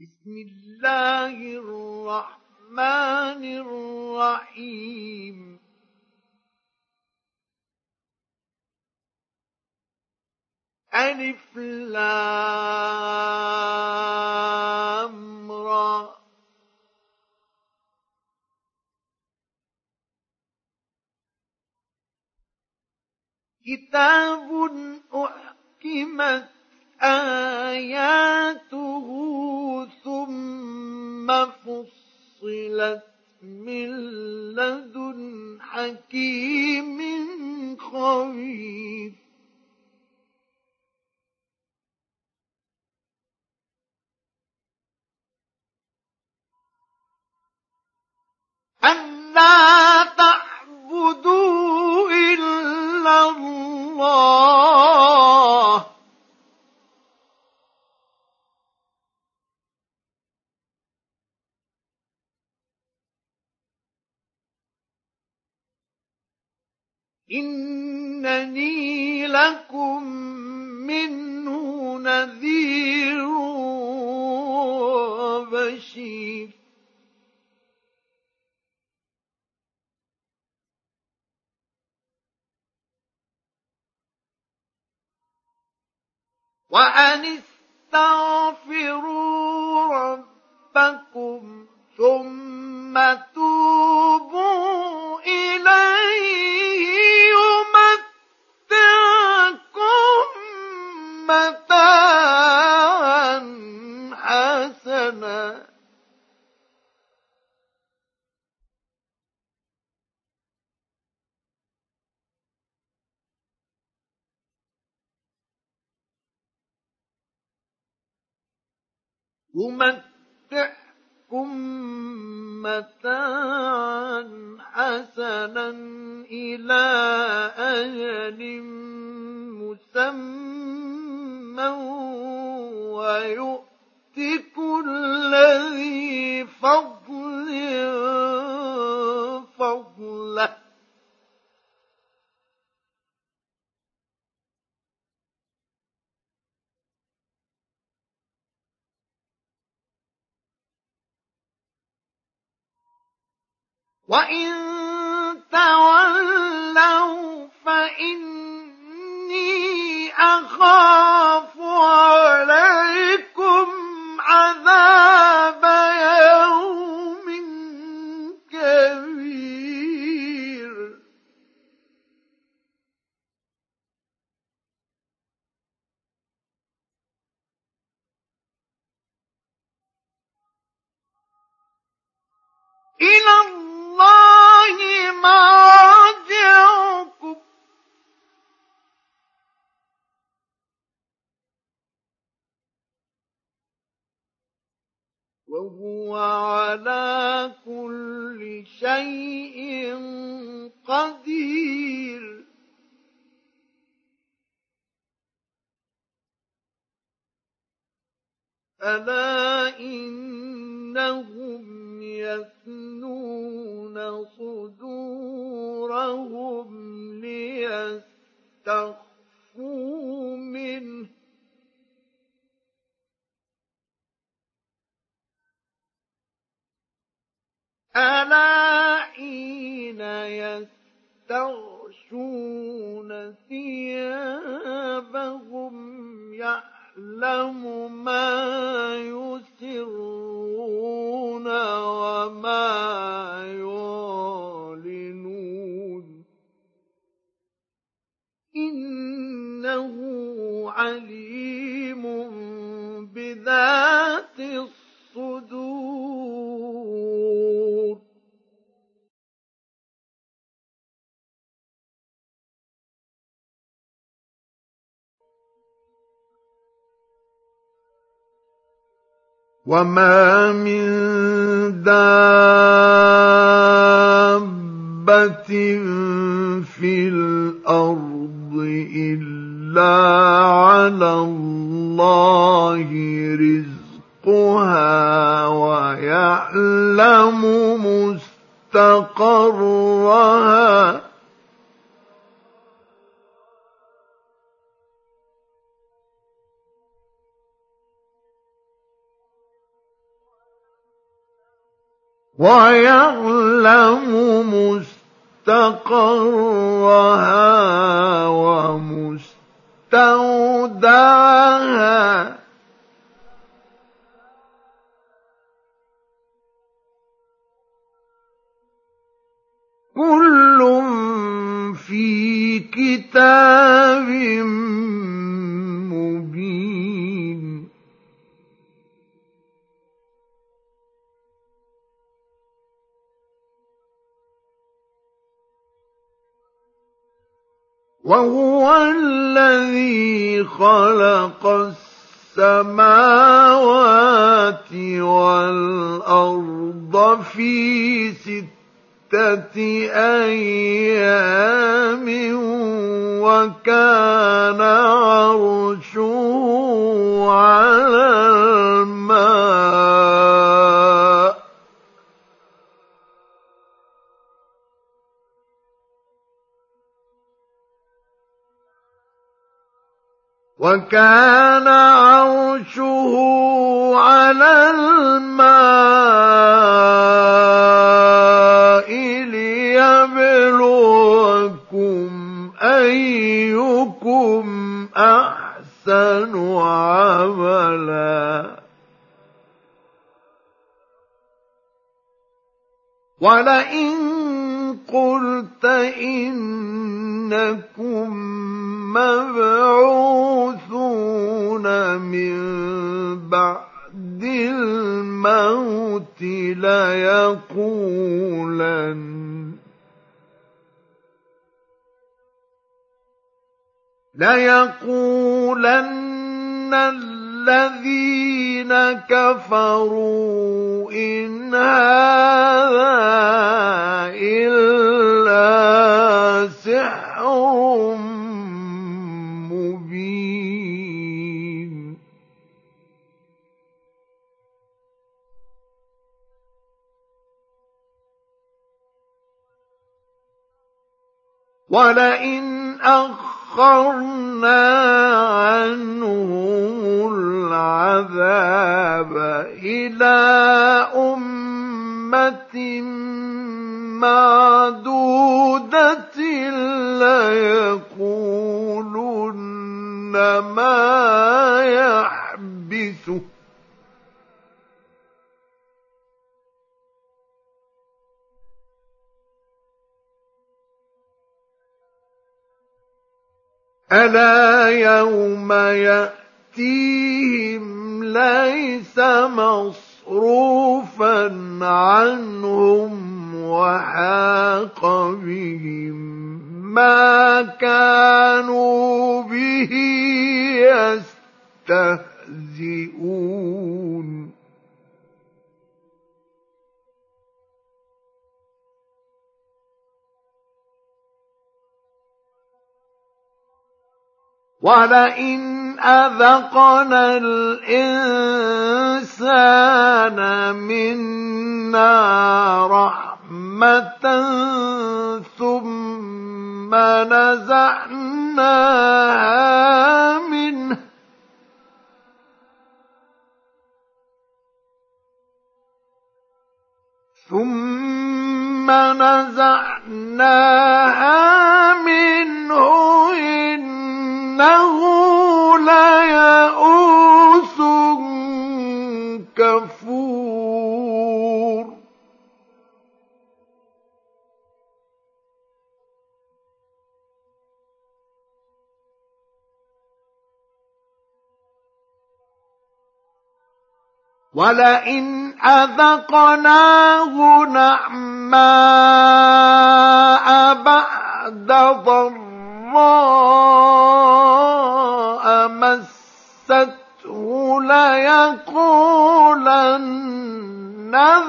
بسم الله الرحمن الرحيم. ألف لام را. كتاب أحكمت آياته ثم فصلت من لدن حكيم خبير. ألا تعبدوا إلا الله إنني لكم منه نذير وبشير. وأن استغفروا ربكم ثم توبوا إليه متاعا حسنا. يمتعكم متاعا حسنا إلى أجل مسمى. ويؤت كل ذي فضل فضله. وإن تولوا فإني أخاف عليكم عذاب يوم كبير. إلى الله مرجعكم وهو على كل شيء قدير. ألا إنهم يثنون صدورهم ليستخفوا منه. ألا حين يستغشون ثيابهم يعلم ما يسرون. وما من دابة في الأرض إلا على الله رزقها ويعلم مستقرها ويعلم مستقرها ومستودعها. كل في كتاب مبين. وهو الذي خلق السماوات والأرض في ست ستة أيام وكان عرشه على الماء. وكان عرشه على الماء ليبلوكم أيكم أحسن عملا. ولئن قلت إنكم مبعوثون من بعد الموت ليقولن ليقولن الذين كفروا إن هذا إلا سحر مبين. ولئن أخرنا عنهم العذاب إلى أمة ألا يوم يأتيهم ليس مصروفا عنهم وحاق بهم ما كانوا به يستهزئون ولئن أذقنا الإنسان منا رحمة ثم نزعناها منه ثم نزعناها منه إنه ليئوس كفور. ولئن أذقناه نعماء بعد ضراء مسته ليقولن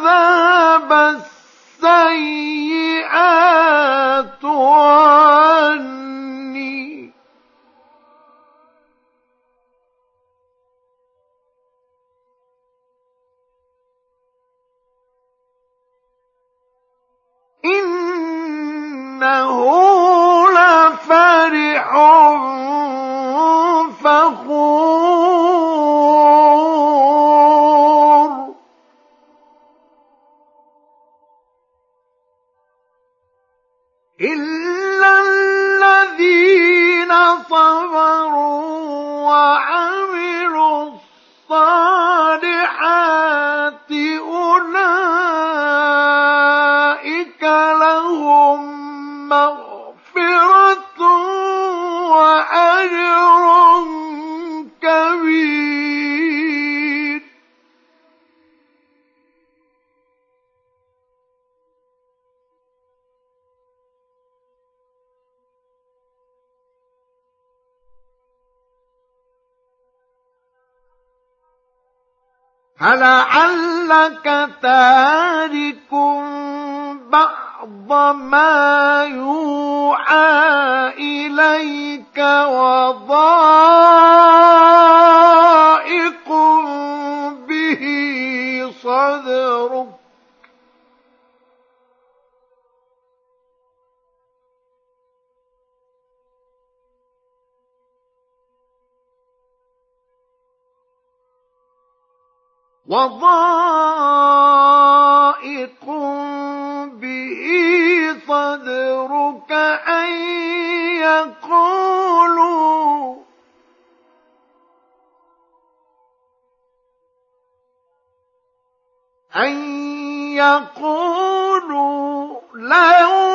ذهب السيئات عني. إنه فرح فخور. إلا الذين صبروا وعملوا الصالحات فلعلك تارك بعض ما يوحى إليك وضائق به صدرك وضائق به صدرك أن يقولوا. أن يقولوا لو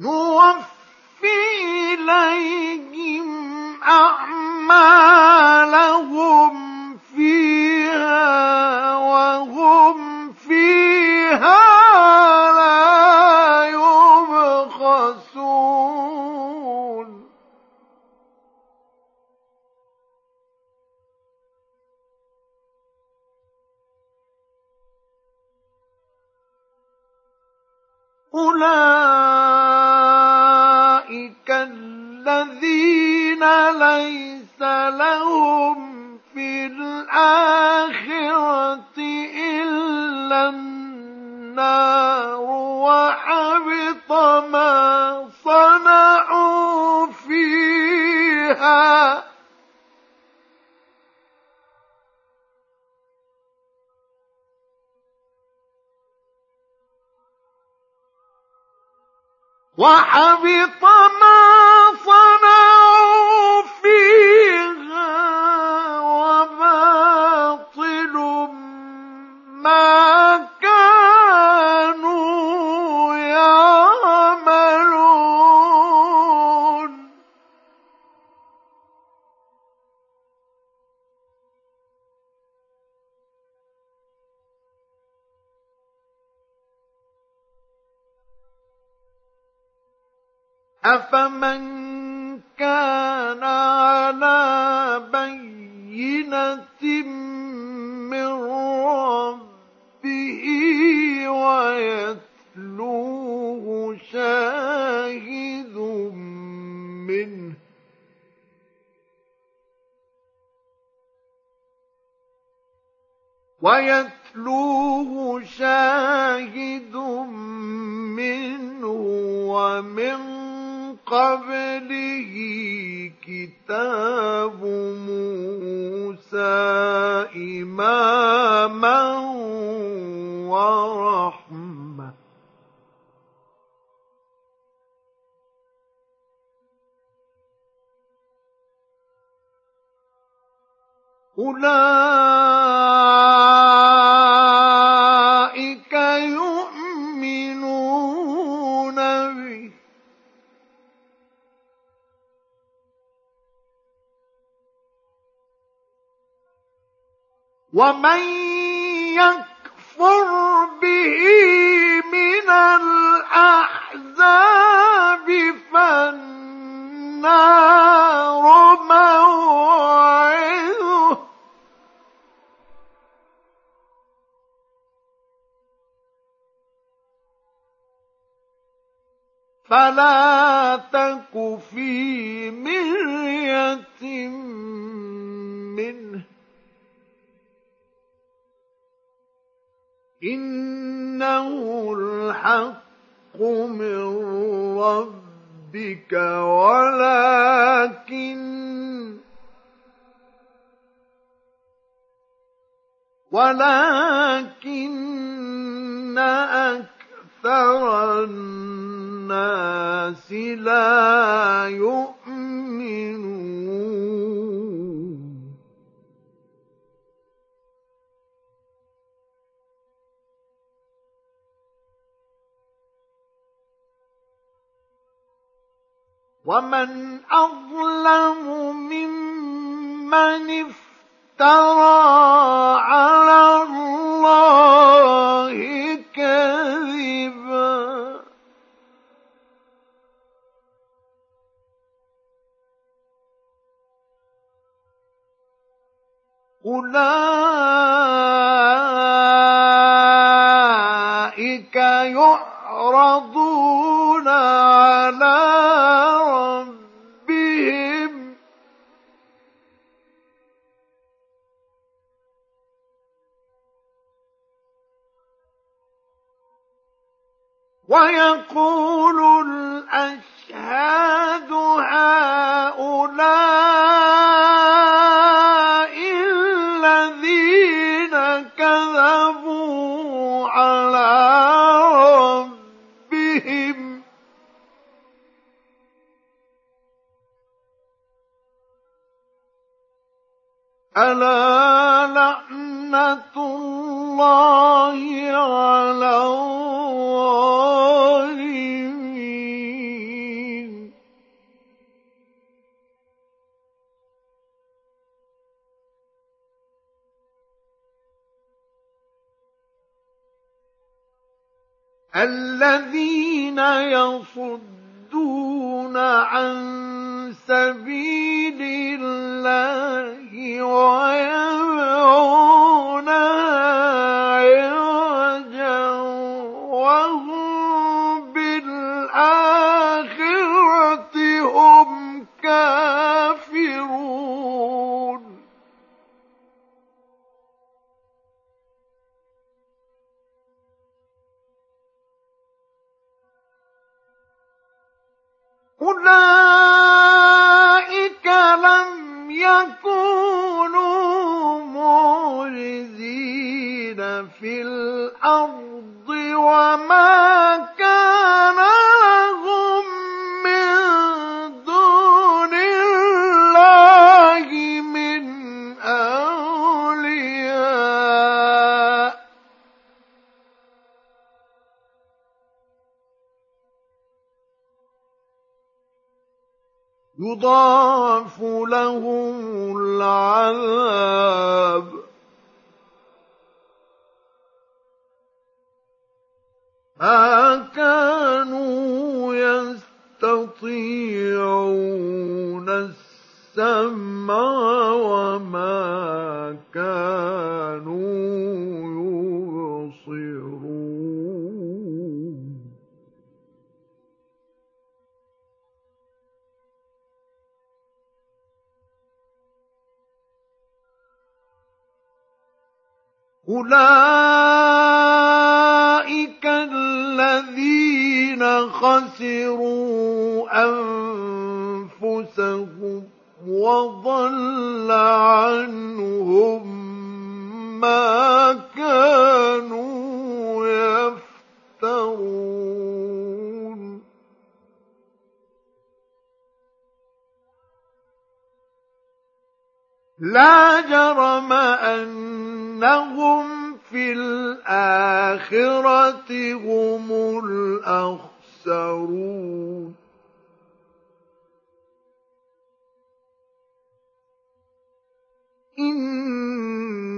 نوفي إليهم أعمالهم. ولكن أكثر الناس لا يؤمنون. ومن أظلم ممن افترى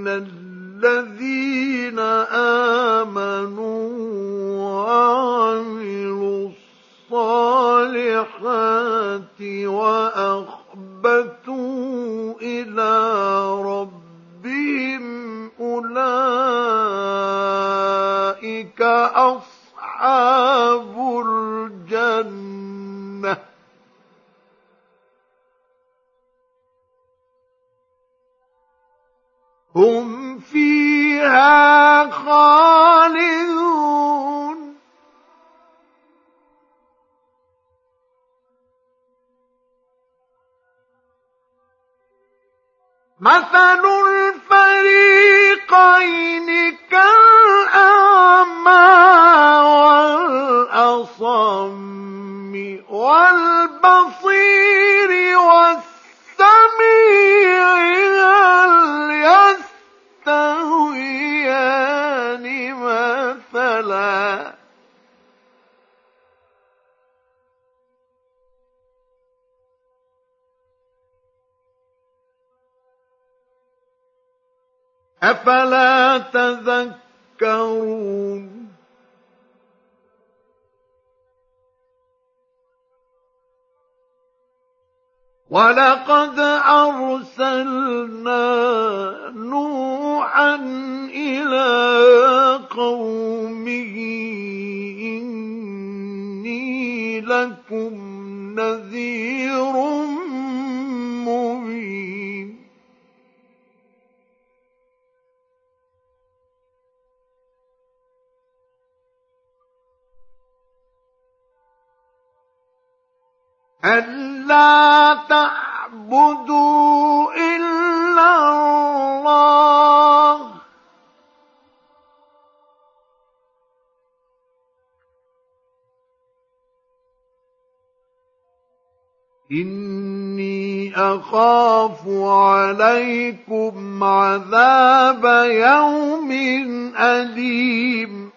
الذي ولقد أخاف عليكم عذاب يوم أليم.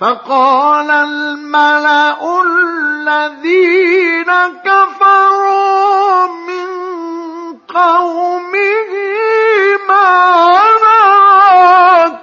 فقال الملأ الذين كفروا من قومه ما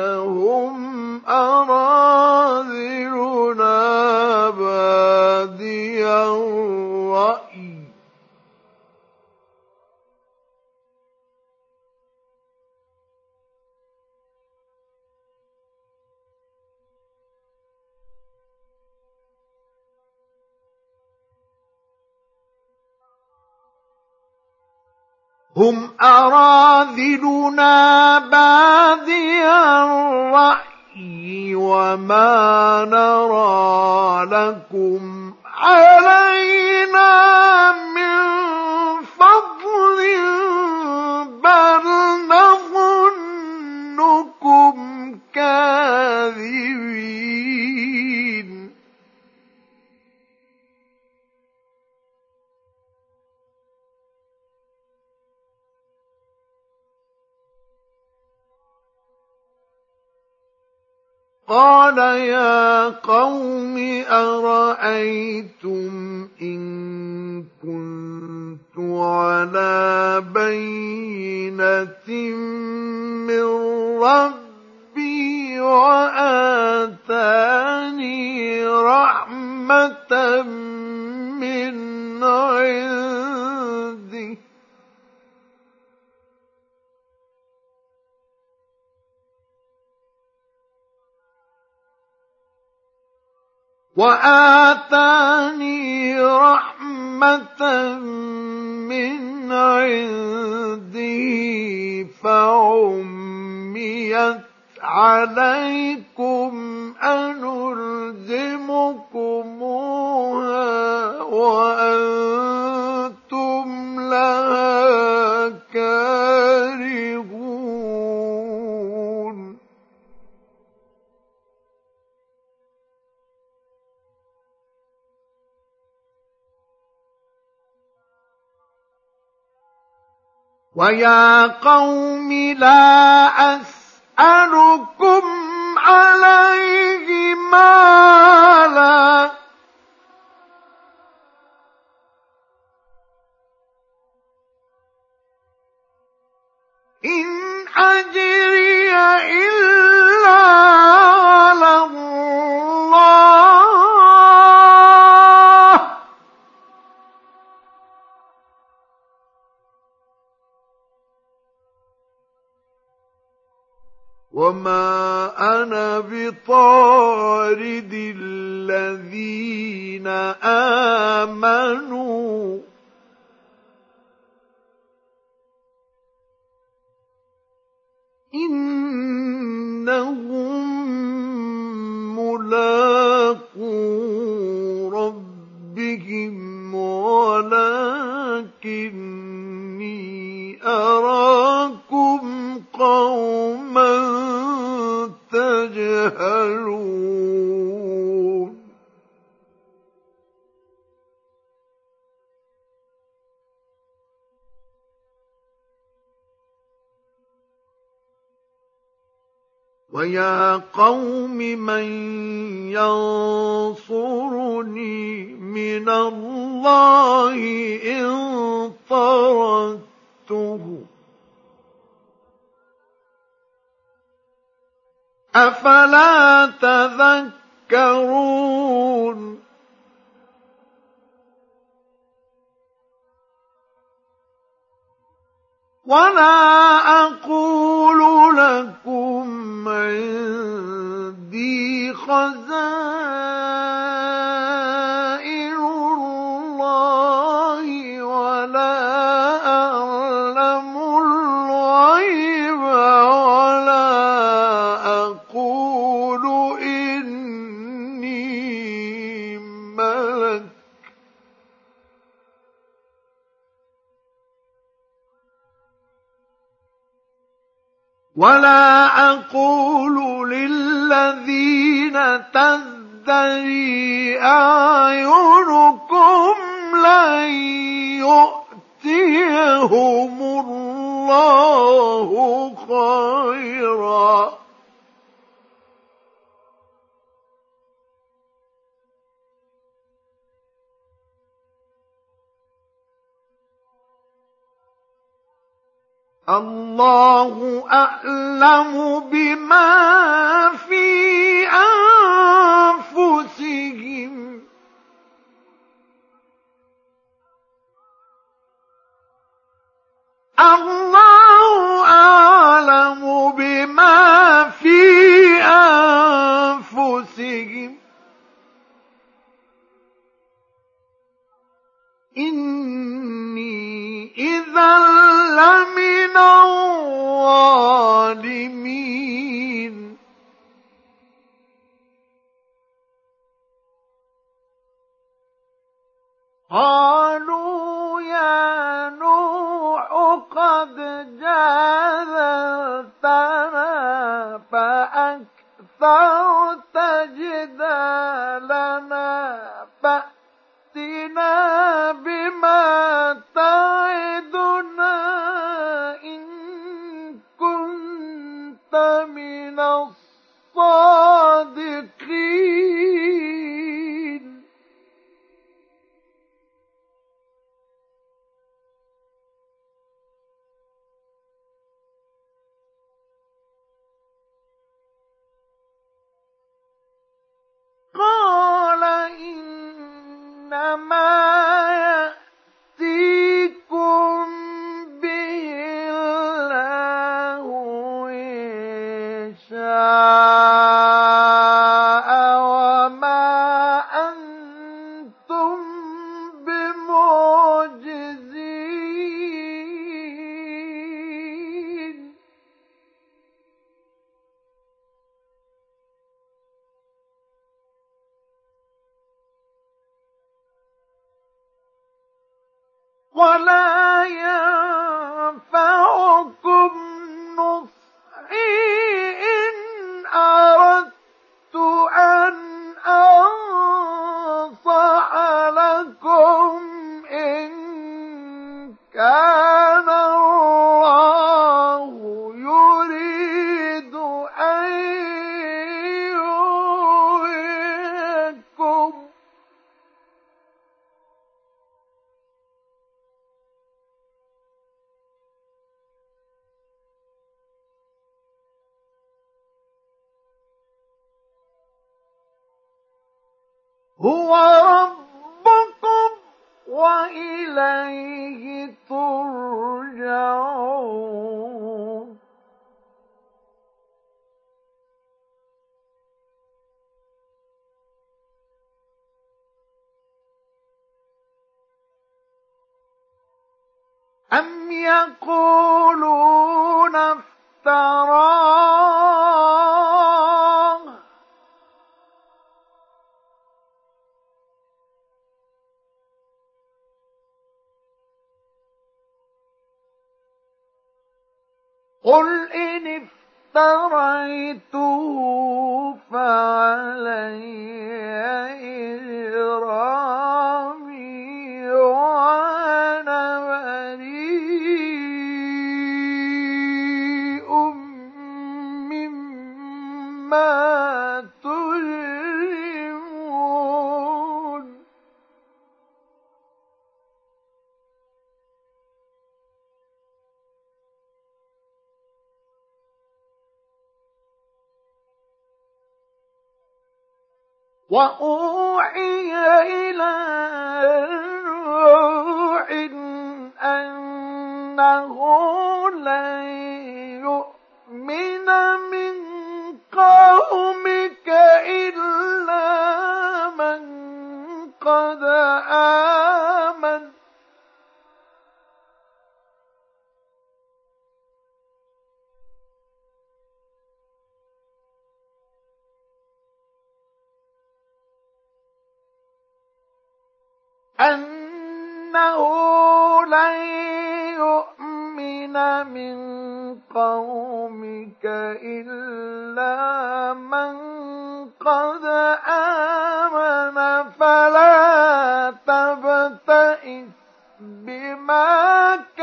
لهم هم أراذلنا بادي الرأي وما نرى لكم علينا ربي وآتاني رحمة من عنده وآتاني رحمة من عنده فعميت عليكم أنلزمكموها وأنتم لها كارهون. ويا قوم لا أسألكم عليه مالا. إن أجري إلا على الله. وما أنا بطارد الذين آمنوا إنهم ملاقو ربهم ولكني أراكم قوما تجهلون ويا قوم من ينصرني من الله إن طردته أفلا تذكرون؟ ولا أقول لكم عندي خزائن. ولا أقول للذين تزدري أعينكم لن يؤتيهم الله خيرا. الله أعلم بما في أنفسهم. الله أعلم بما في أنفسهم. إني إذا لمن الظالمين. قالوا يا نوح قد جادلتنا فأكثرت جدالنا قل إن افتريته فعلي وأوتوا أنه لن يؤمن من قومك إلا من قد آمن. فلا تبتئس بما كان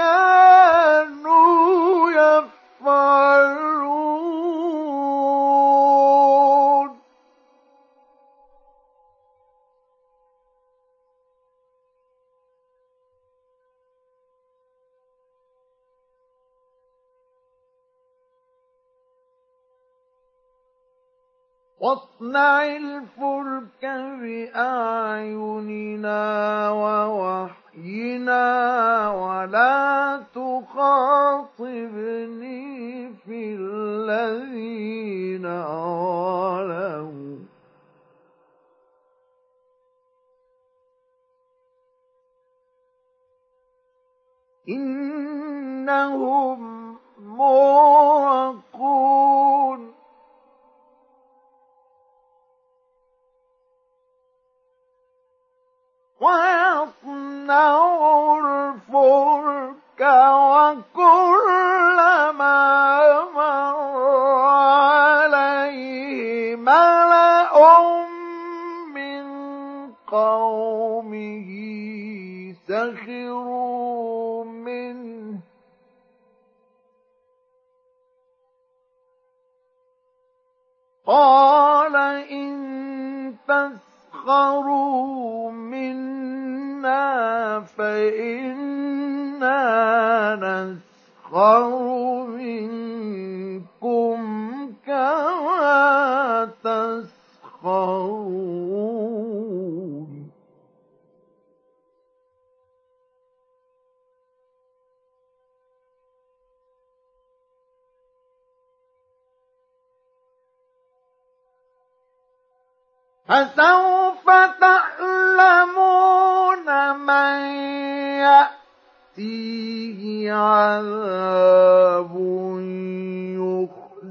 واصنع الفلك بأعيننا ووحينا ولا تخاطبني في الذين ظلموا إنهم موقون ويصنع الفلك وكلما مر عليه ملأ من قومه سخروا منه. قال إن تسخروا منا فإنا نسخر منكم كما تسخرون فسوف تعلمون من يأتيه عذاب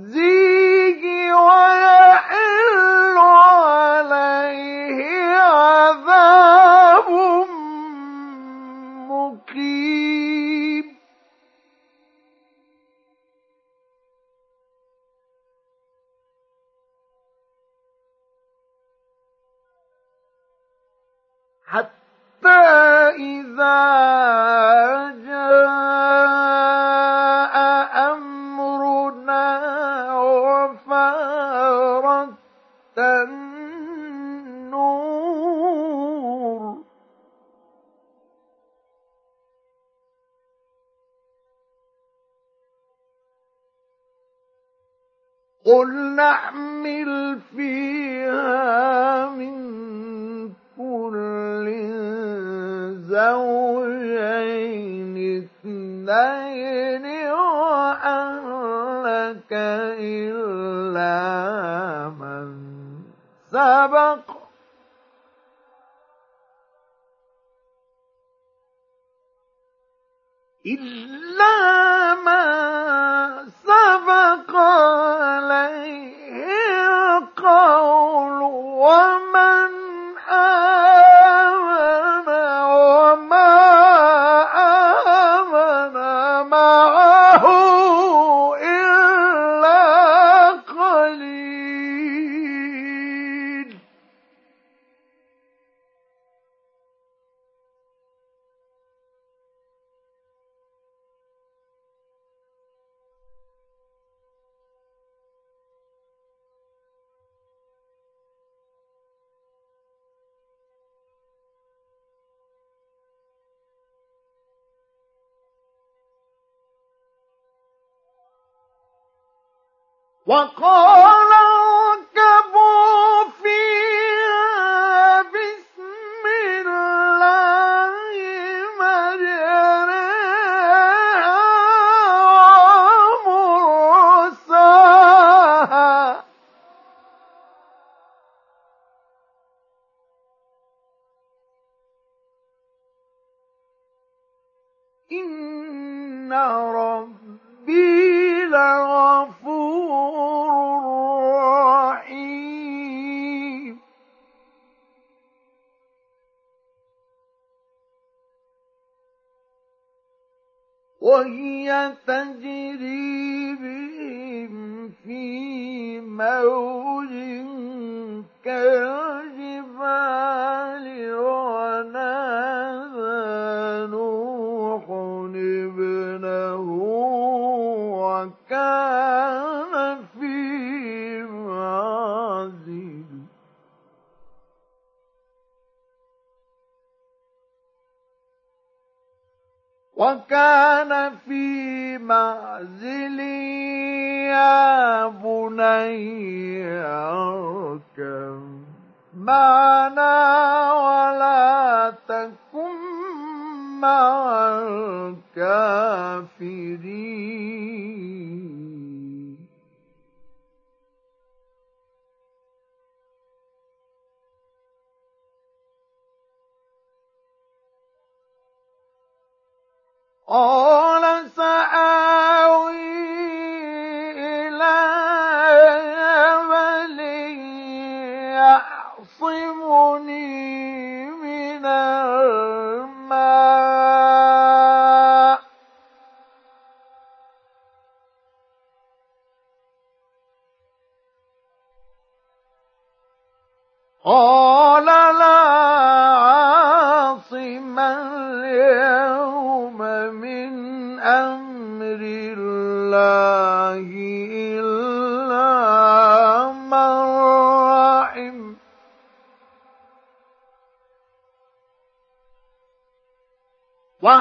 يخزيه ويحل عليه عذاب حتى إذا وقال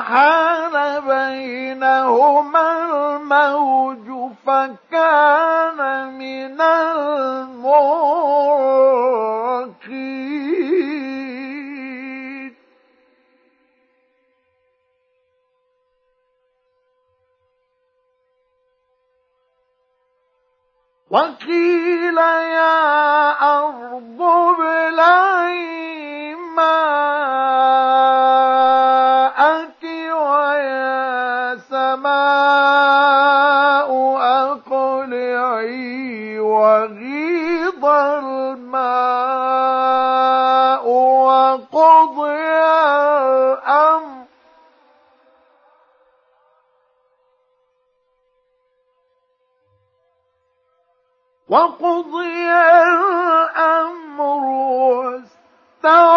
Maha الأمر واستوى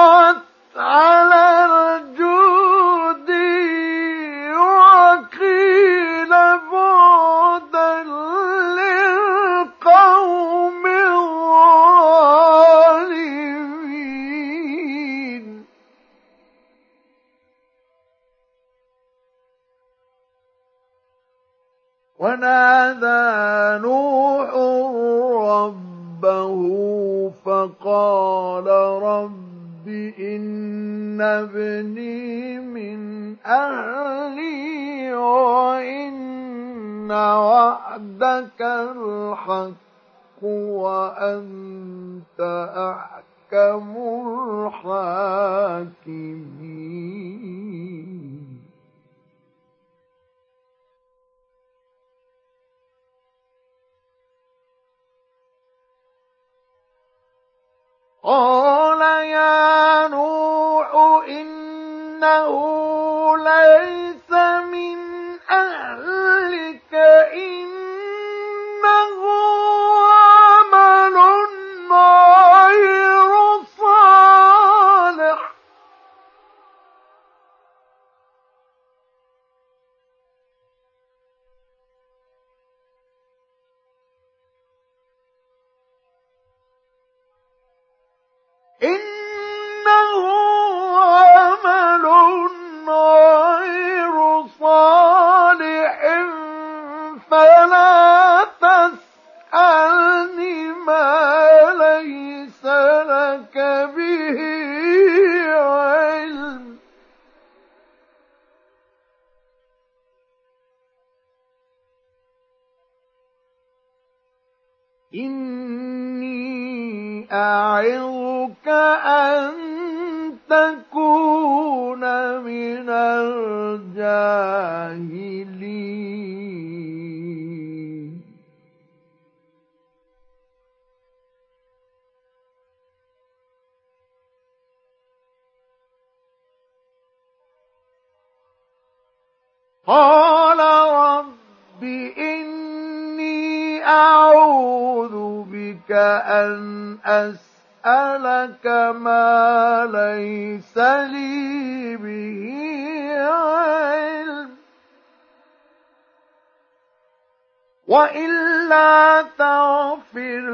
وإلا تغفر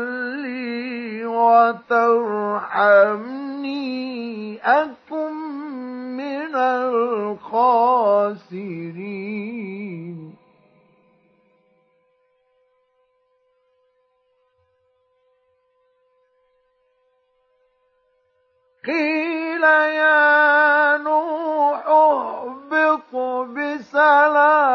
لي وترحمني أكن من الخاسرين. قيل يا نوح اهبط بسلام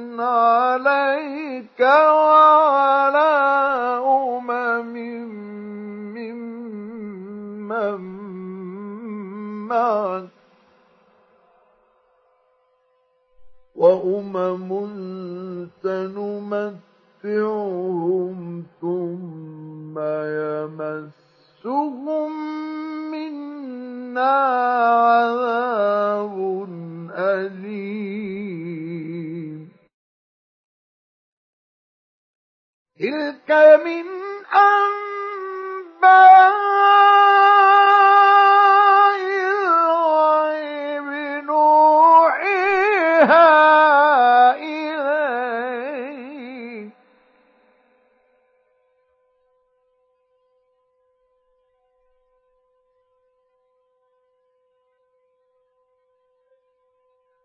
عليك وعلى أمم ممن معك. وأمم سنمتعهم ثم يمسهم منا عذاب أليم. تلك من أنباء الغيب نوحيها إليك.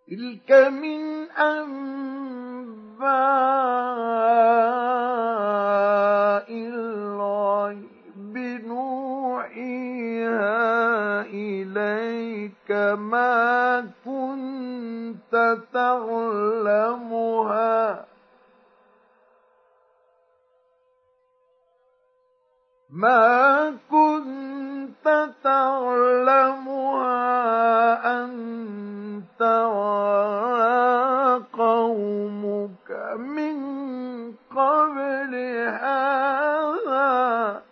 تلك من أنباء ما كنت تعلمها. ما كنت تعلمها أنت ولا قومك من قبل هذا.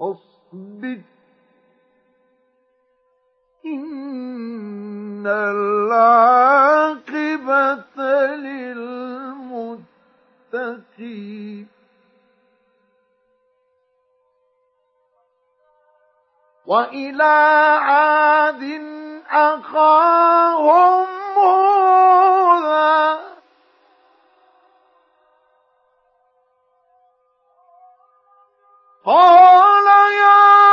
اصبر إن العاقبة للمتقين وإلى عاد أخاهم هودا قال يا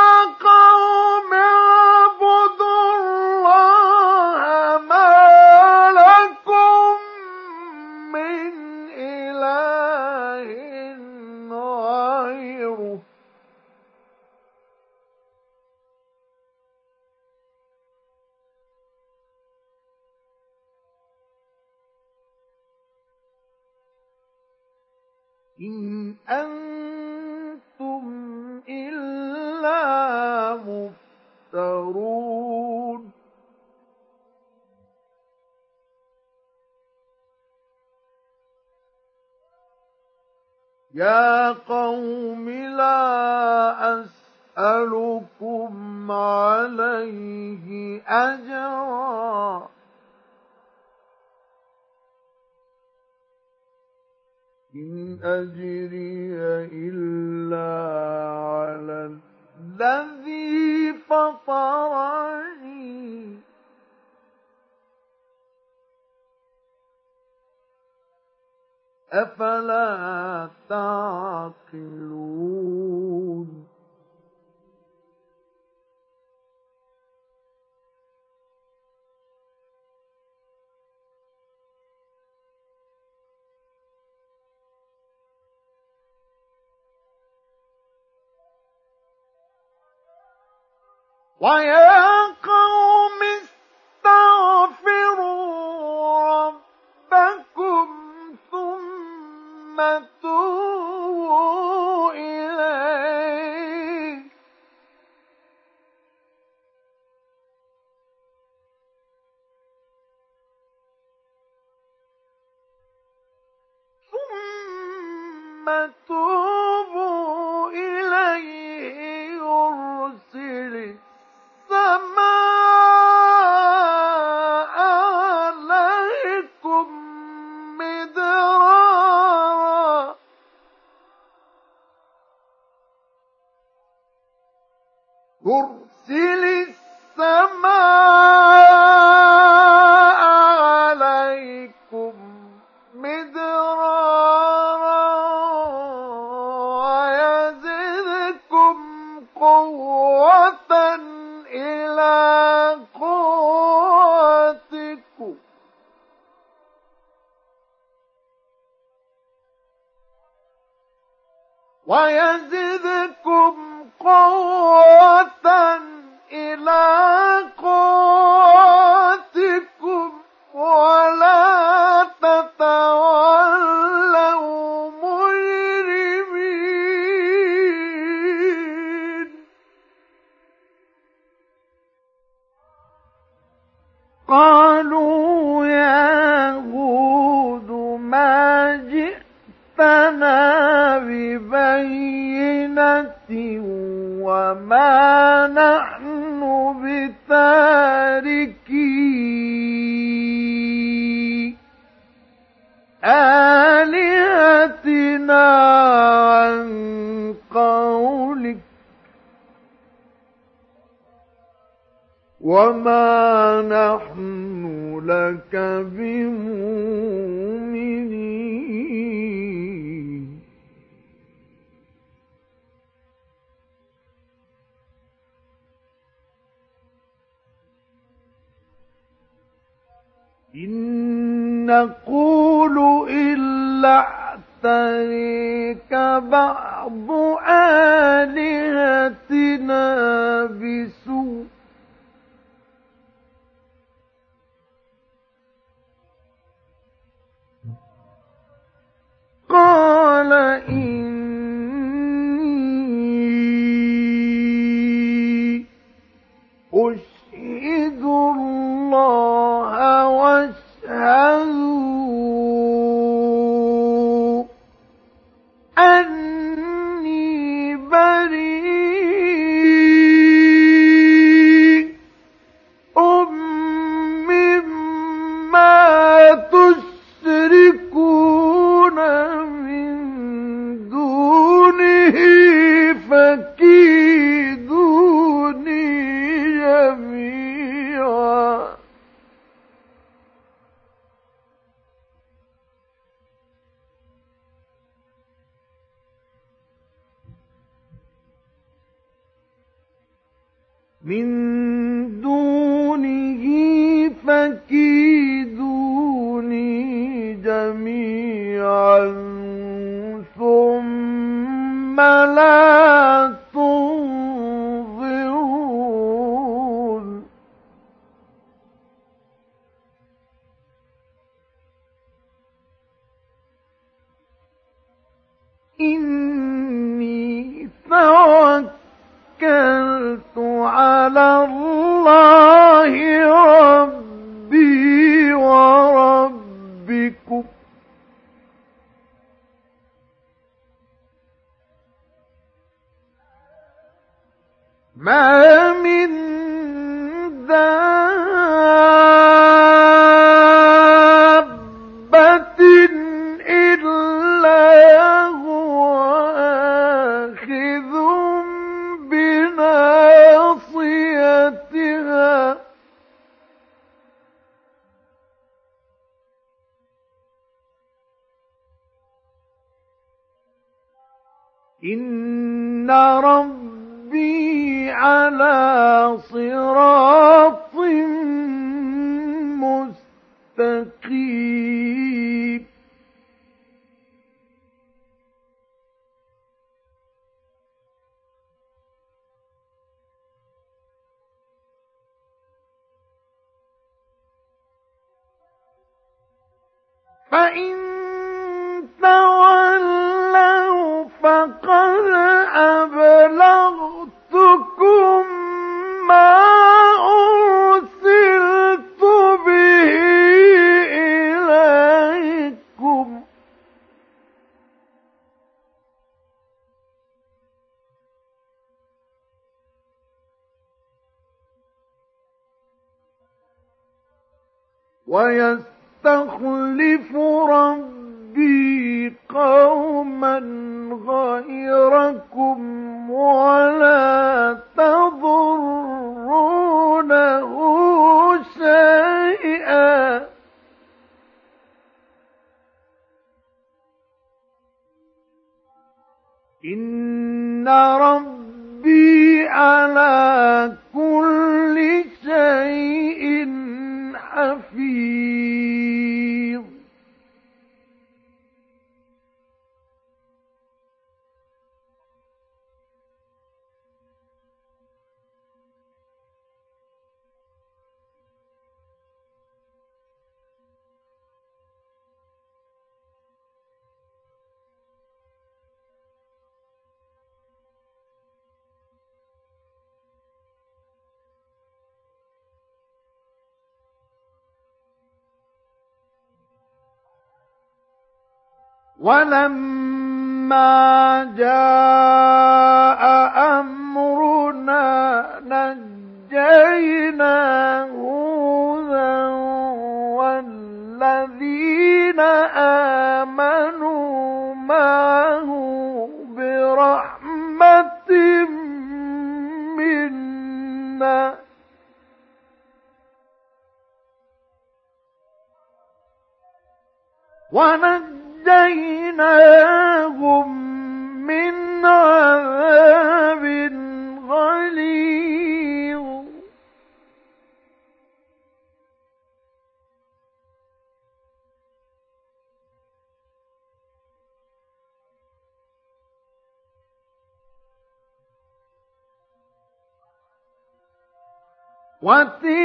أنتم إلا مفترون. يا قوم لا أسألكم عليه أجرا. إن أجري إلا على الذي فطرني. أفلا تعقلون؟ ويا قوم استغفروا ربكم ثم توبوا إليه. ثم توبوا ولما جاء أمرنا نجينا هودا والذين آمنوا معه برحمة منا. ونجيناهم وتلك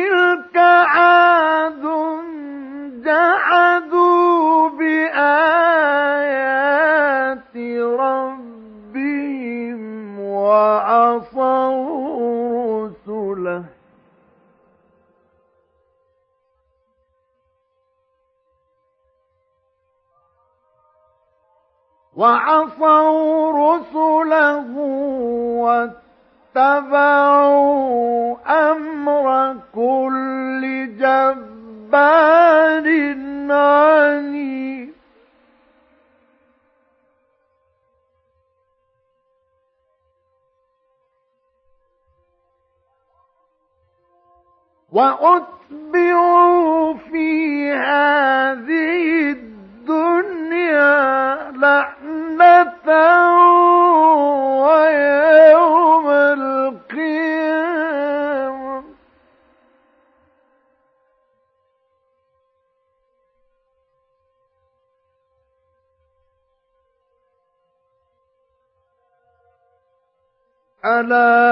وأتبعوا في هذه الدنيا لعنة ويوم القيامة. ألا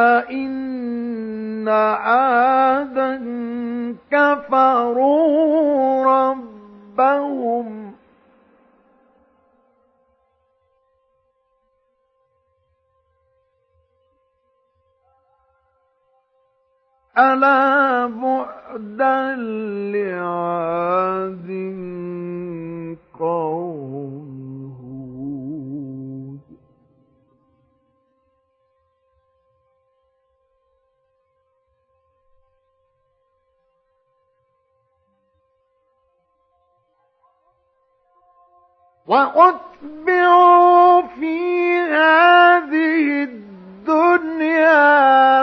وأتبعوا في هذه الدنيا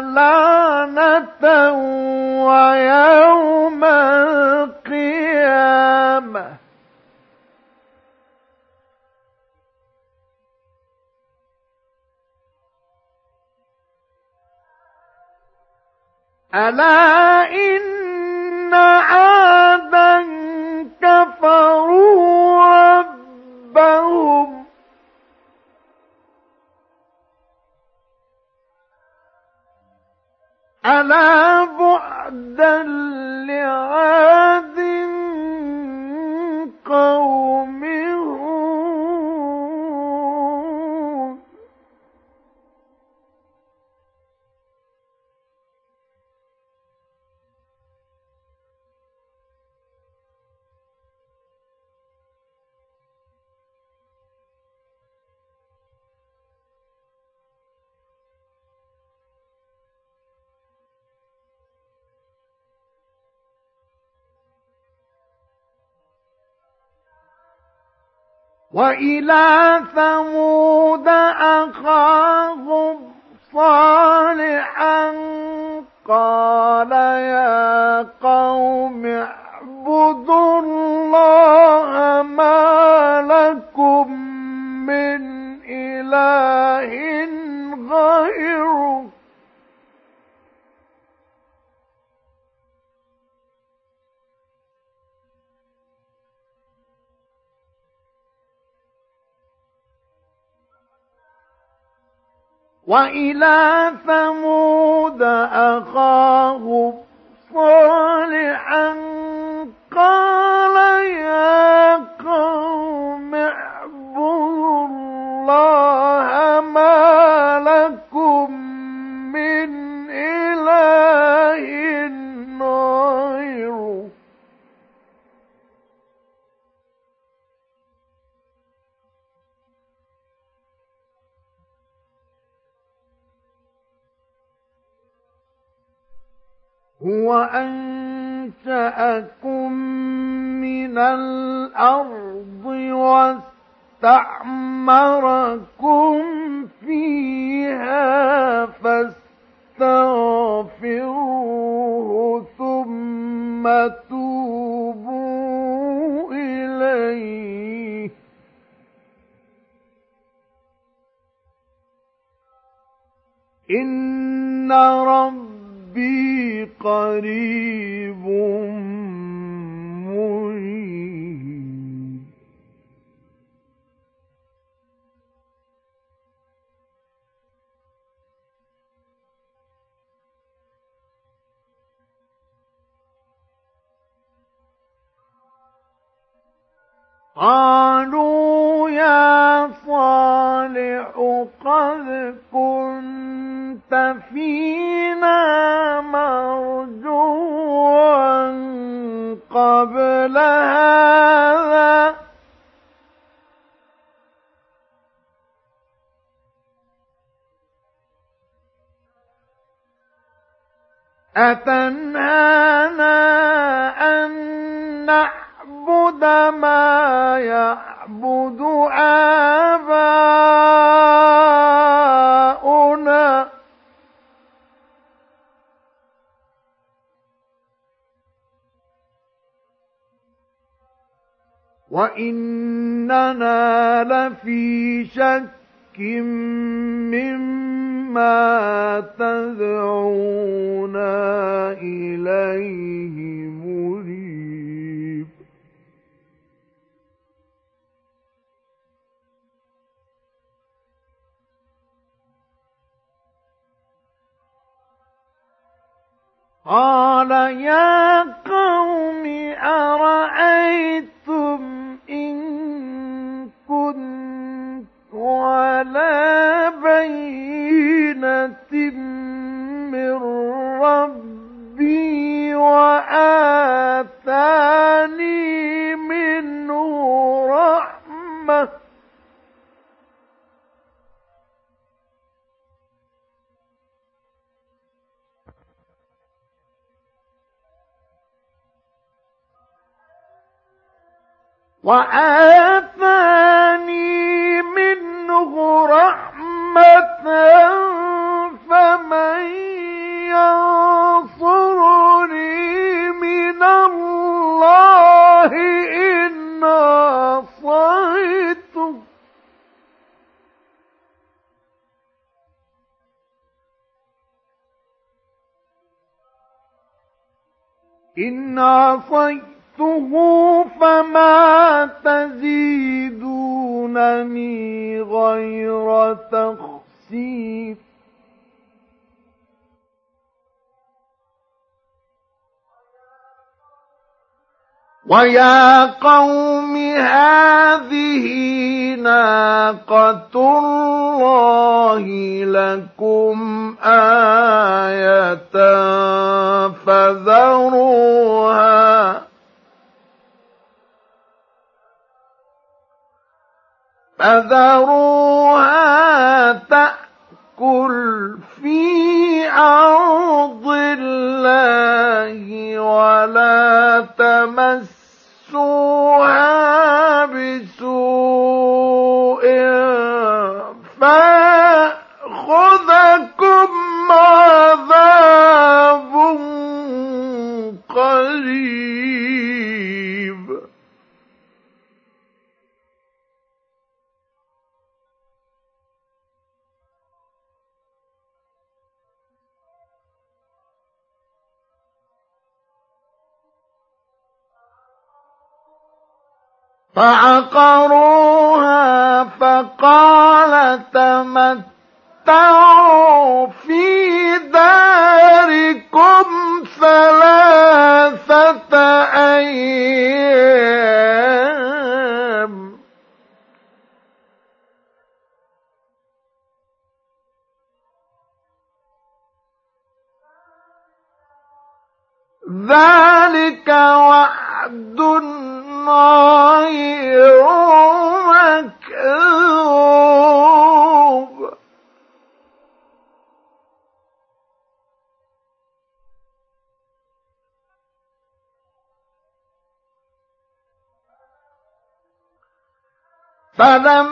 لعنة ويوم القيامة. ألا وإلى ثمود أخاهم صالحا قال يا قوم اعبدوا الله ما لكم من إله غيره. وإلى ثمود أخاهم صالحا قال يا قوم اعبدوا الله هو أنشأكم من الأرض واستعمركم فيها فاستغفروه ثم توبوا إليه. إن رب ربي قريب قالوا يا صالح قد كنت فينا مرجوا قبل هذا. أتنهانا أن نعبد ما يعبد آباؤنا. وإننا لفي شك مما تدعونا إليه مريب. قال يا قوم أرأيتم إن كنت على بينة من ربي وآتاني منه رحمة وآتاني منه رحمة فمن ينصرني من الله إن عصيته. إن عصيته فما تزيدونني غير تخسيف ويا قوم هذه ناقة الله لكم آية فذروها. فذروها تأكل في أرض الله ولا تمسوها فعقروها فقال تمتعوا فلما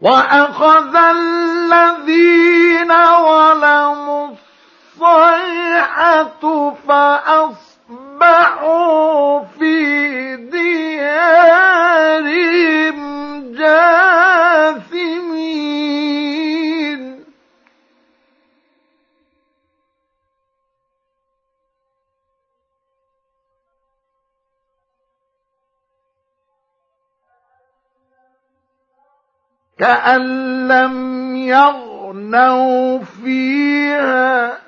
وأخذ الذين ظلموا الصيحة فأصبحوا كأن لم يغنوا فيها.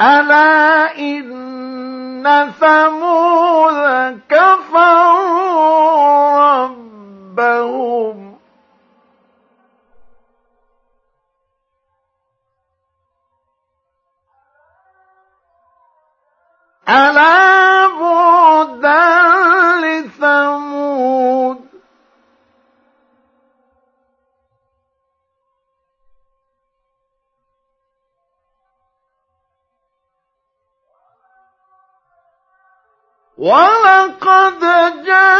ألا إن ثمود كفروا ربهم ألا بعدا لثمود. ولقد جاءت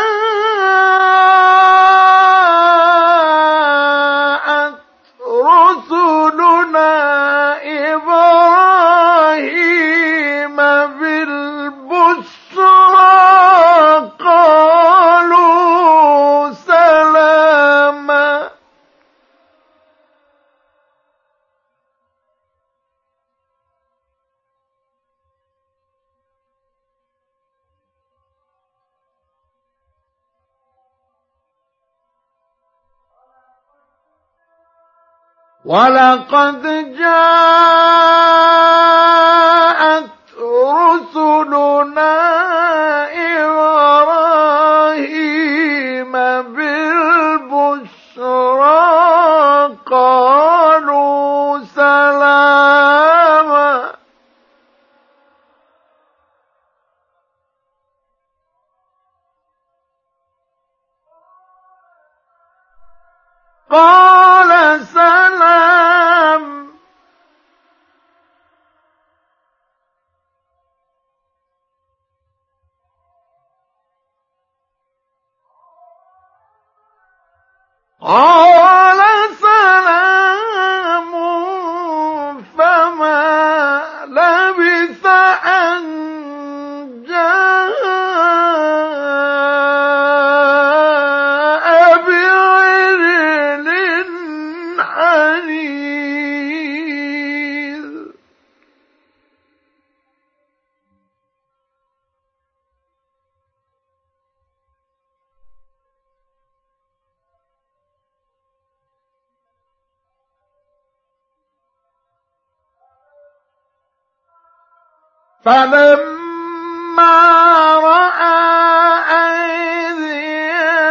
ولقد جاءت فلما رأى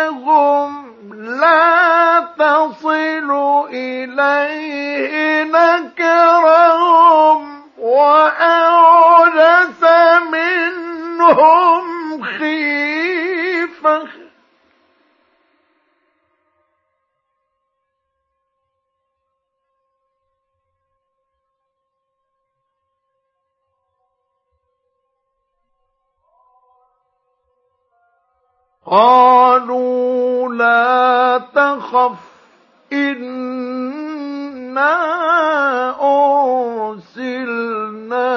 أيديهم لا تصل إليه نكرهم واوجس منهم. قالوا لا تخف إنا أرسلنا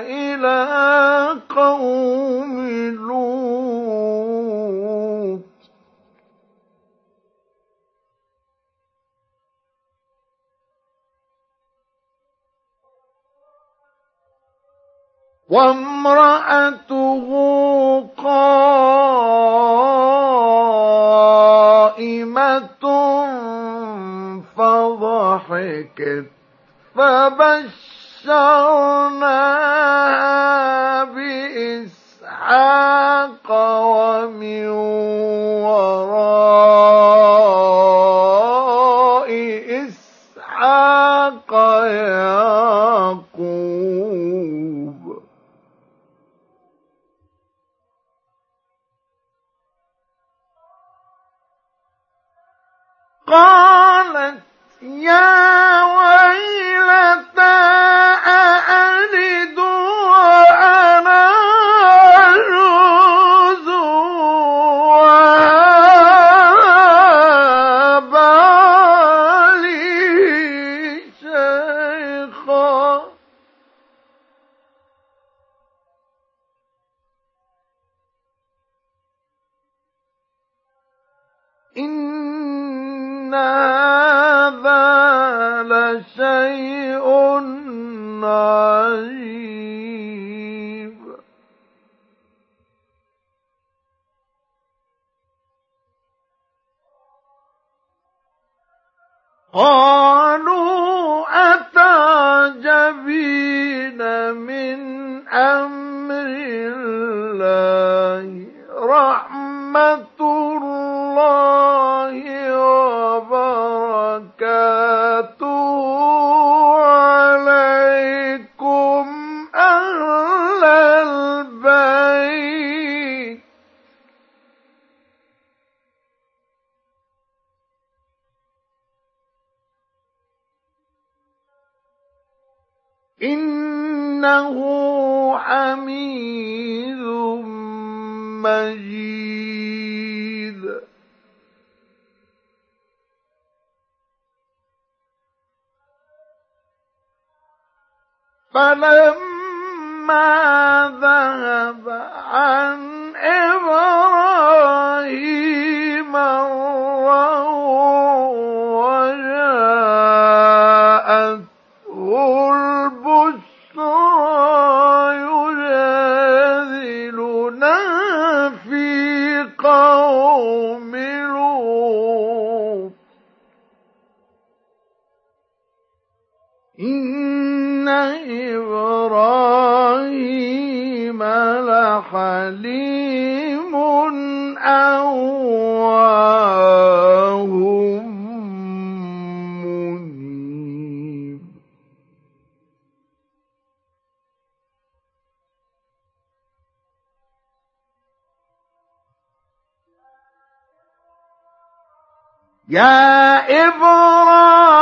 إلى قوم لوط. وامرأته قال ملكت فبشرنا بإسحاق يا إبراهيم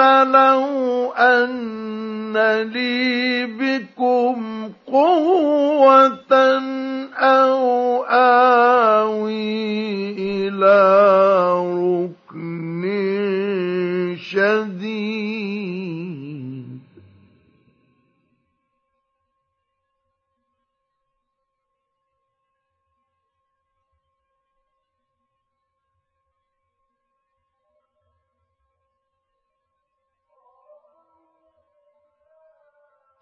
قال لو أن لي بكم قوة أو آوي إلى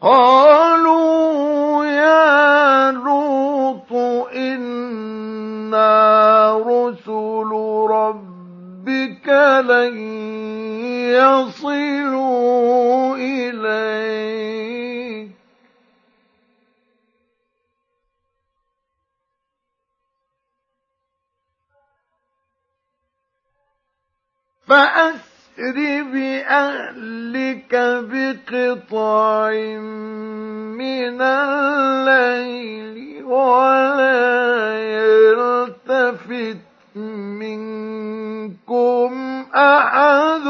قالوا يا لوط إنا رسل ربك لن يصلوا إليك. فأسر بأهلك بقطع من الليل ولا يلتفت منكم أحد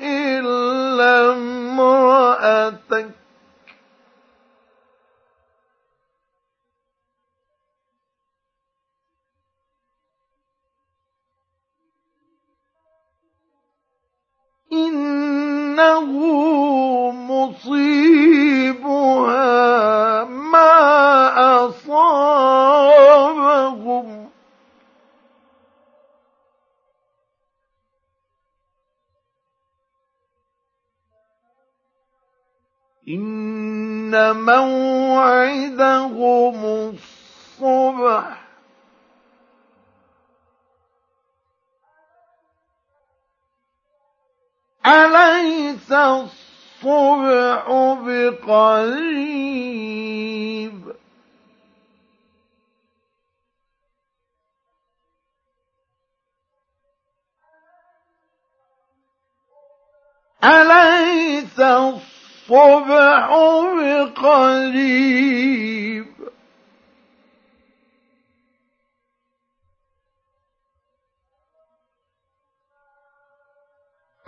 إلا امرأتك إنه مصيبها ما أصابهم. إن موعدهم الصبح. أليس الصبح بقريب؟ أليس الصبح بقريب؟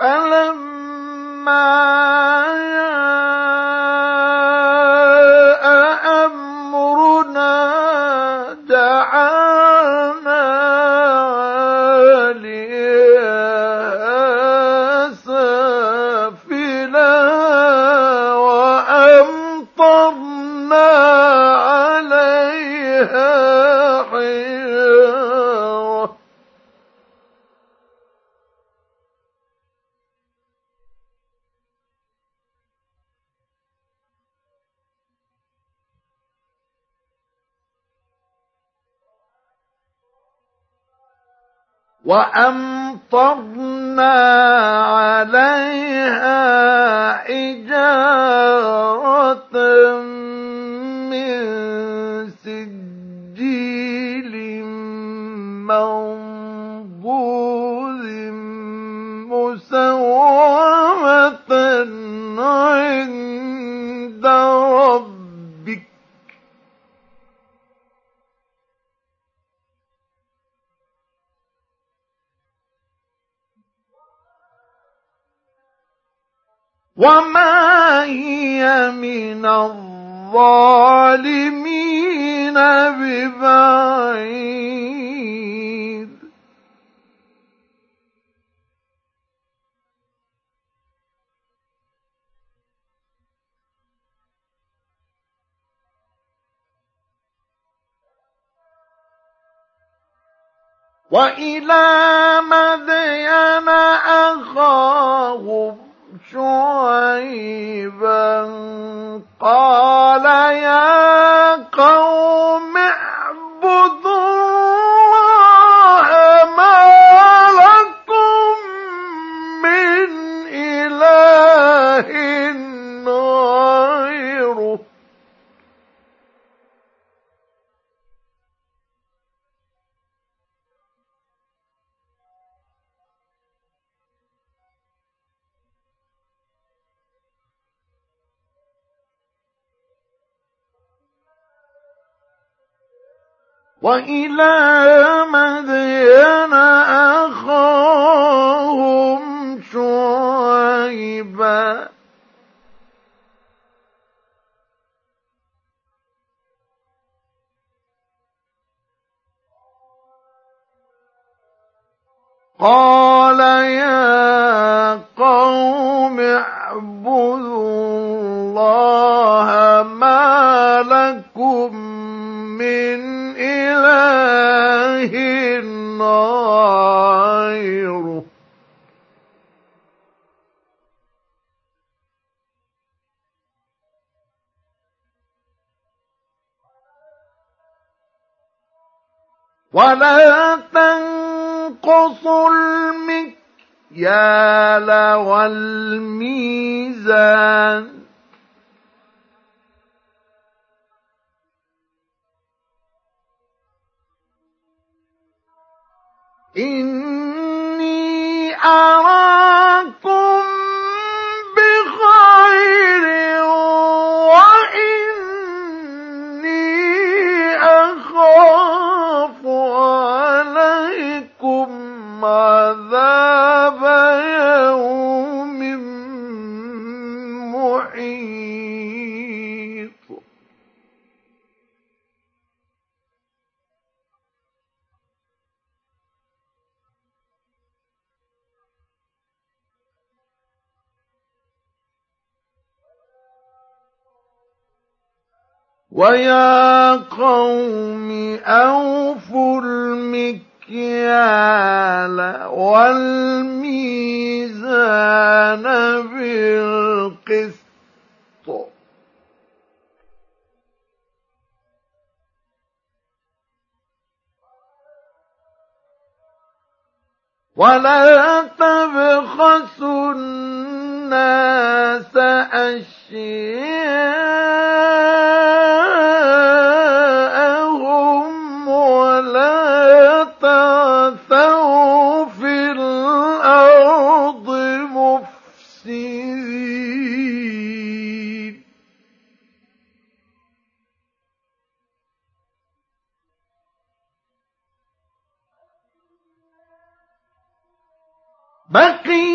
فلما وأمطرنا عليها وما هي من الظالمين ببعيد وإلى مدين أخاهم شعيبا قال يا قوم اعبدوا وإلى مدين أخاهم شعيبا. قال يا قوم اعبدوا الله ما لكم من إله غيره ولا تنقصوا المكيال والميزان. إني أراكم ويا قوم أوفوا المكيال والميزان بالقسط ولا تبخسوا الناس أشياءهم ولا تعثوا بقية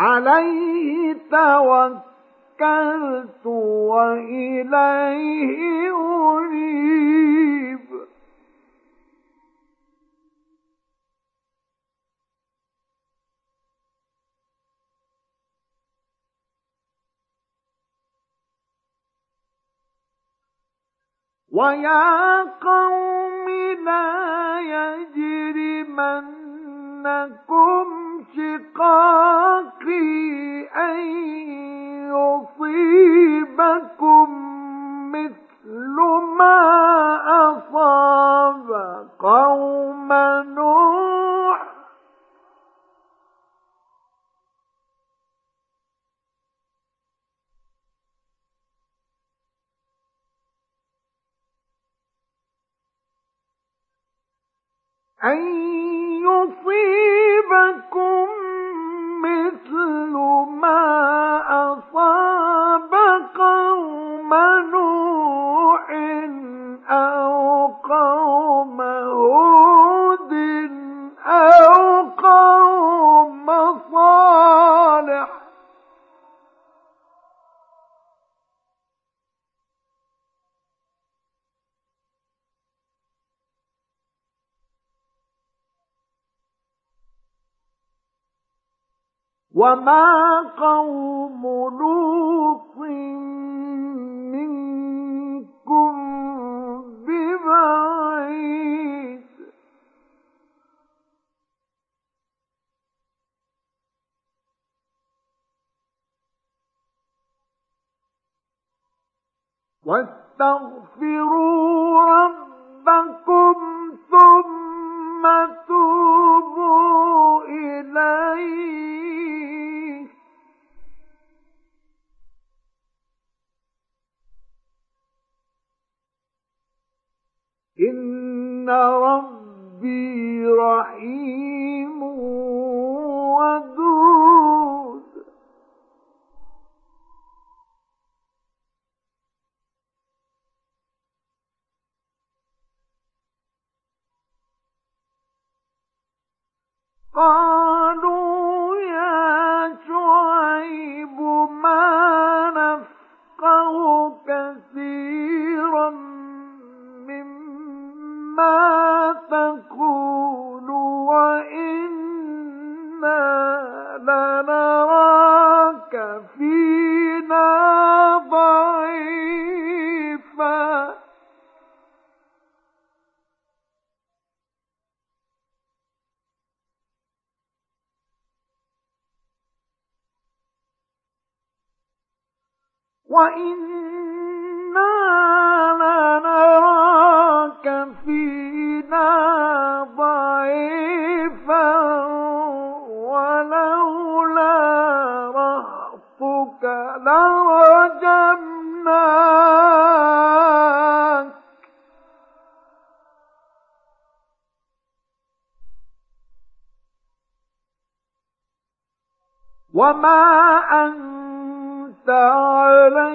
عليه توكلت وإليه أنيب. ويا قوم لا يجرمنكم شقاقي أن يصيبكم قوم نوح أن يصيبكم مثل ما أصاب قوم نوح أو قوم هود أو وما قوم لوط منكم ببعيد واستغفروا ربكم ثم توبوا إليه إن ربي رحيم ودود قالوا يا شعيب ما نفقه كثيرا مما تقول وإنا لنراك فينا ضعيفا وإنا لنراك فينا ضعيفا ولولا لرجمناك وما أنت علينا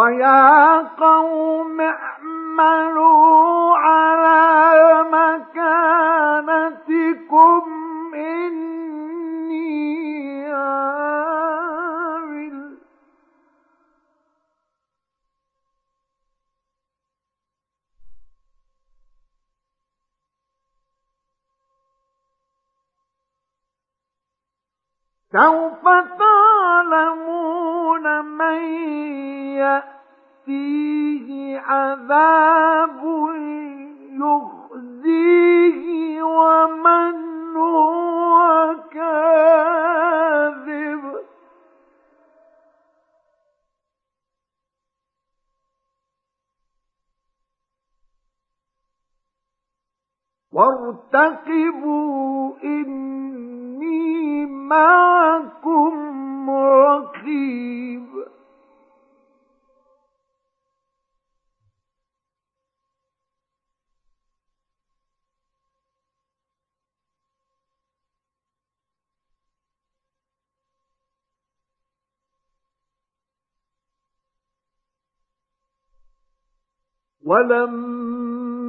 ويا قوم اعملوا على سوف تعلمون من يأتيه عذاب يخزيه ومن هو كاذب. وارتقبوا إني معكم رقيب. ولما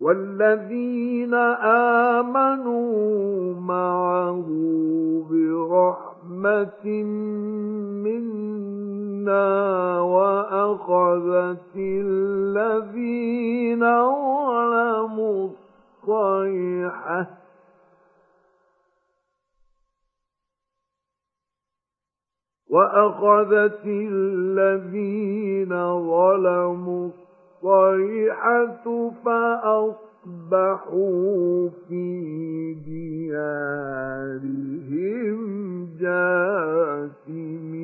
والذين آمنوا معه برحمة منا وأخذت الذين ظلموا الصيحة وأخذت الذين ظلموا الصيحة فأصبحوا في ديارهم جاثمين.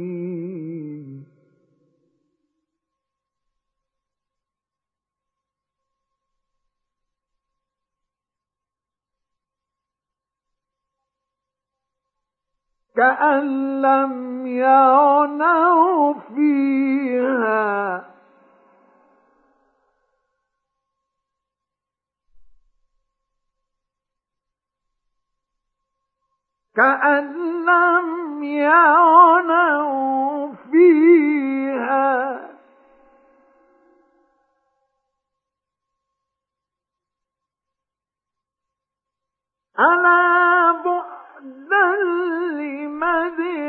كأن لم يعنوا فيها كأن لم يعنوا فيها. ألا بعدا لمدين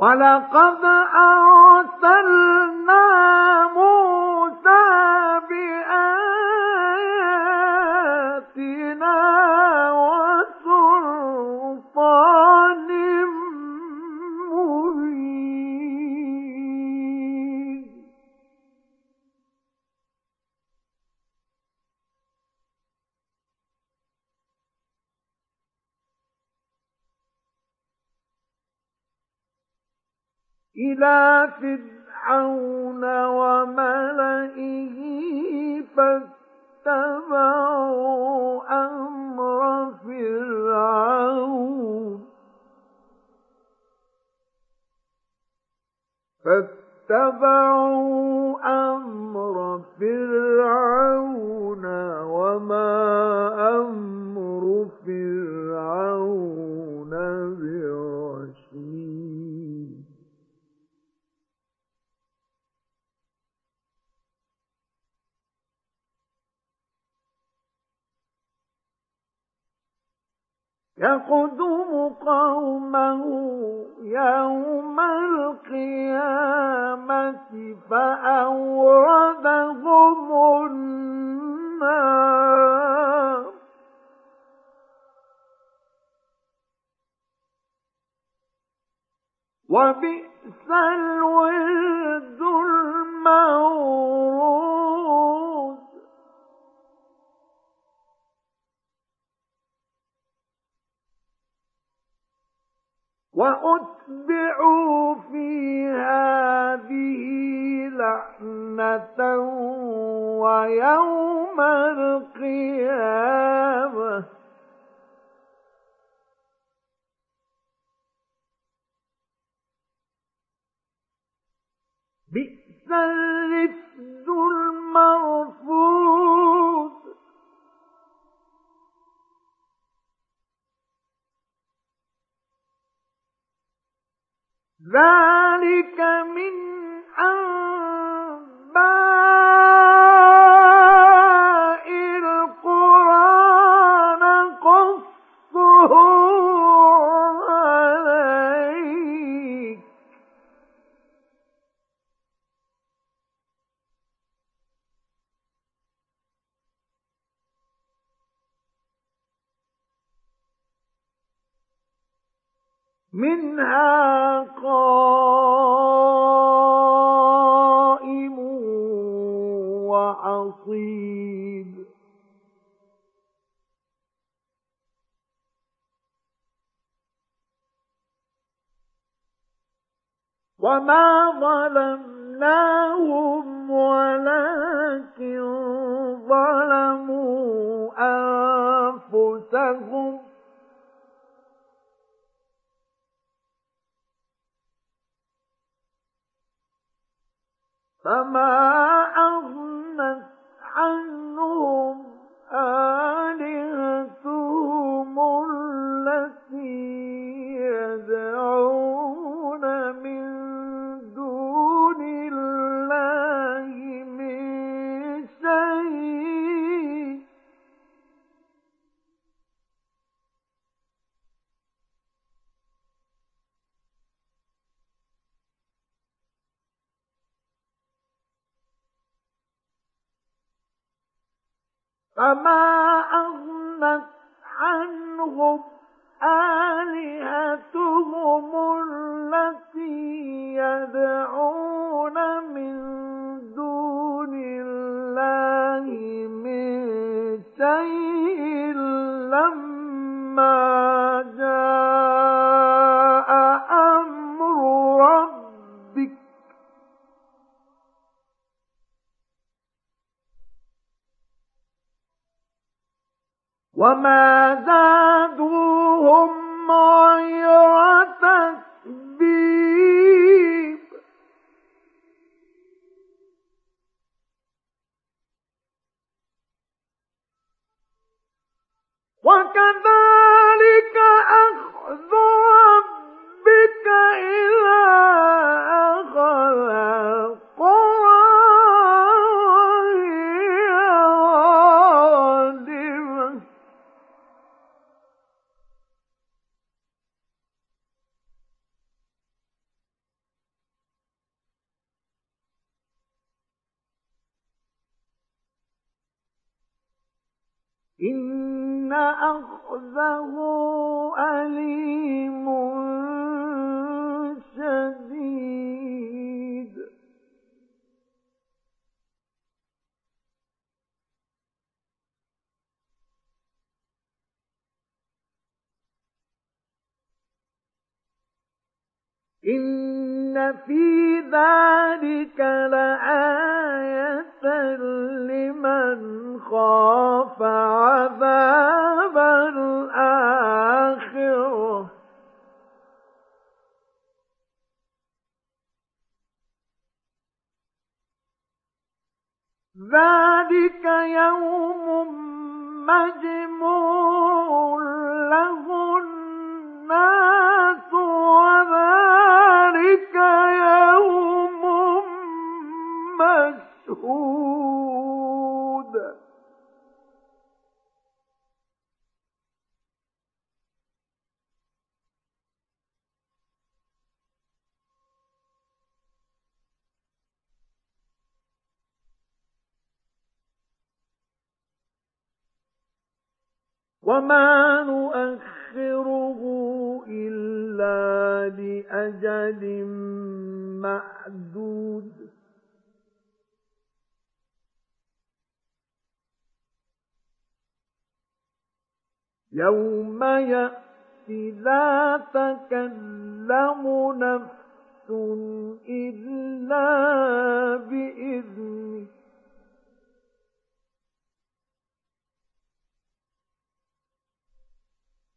ولقد أرسلنا موسى إلى فرعون وملئه فاتبعوا أمر فرعون. فاتبعوا أمر فرعون وما أمر فرعون. يقدم قومه يوم القيامة فأوردهم النار. وبئس الورد المورود وأتبعوا في هذه لعنة ويوم القيامة. بئس الرفد المرفوض. ذلك من أنباء أنفسهم فما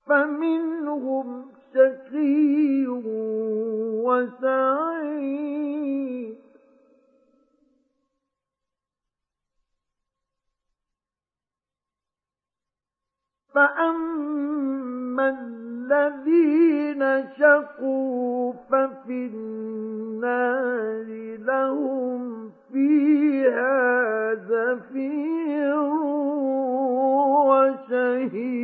فمنهم شقي وسعيد. فأما الذين شقوا ففي النار لهم فيها زفير وشهيق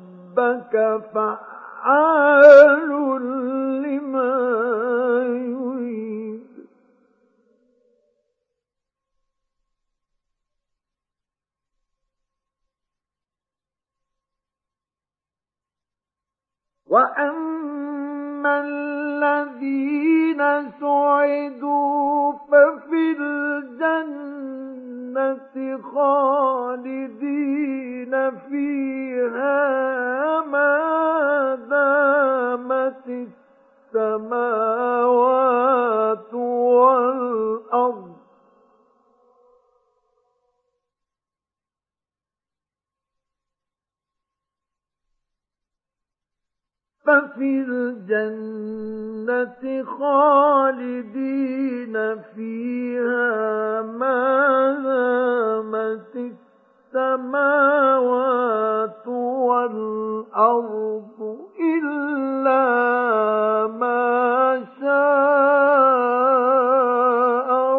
فعال لما يريد. وأما الذين سعدوا ففي الجنة خالدين فيها ما دامت السماوات والأرض. ففي الجنة خالدين فيها ما دامت السماوات والأرض إلا ما شاء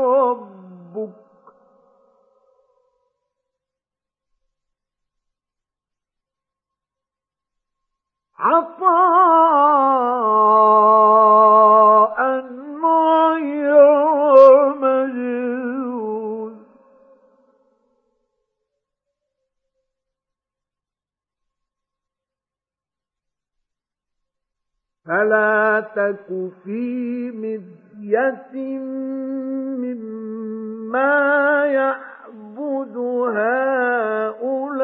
ربك عطاء غير مجنون فلا تك في مذية مما يعبد هؤلاء.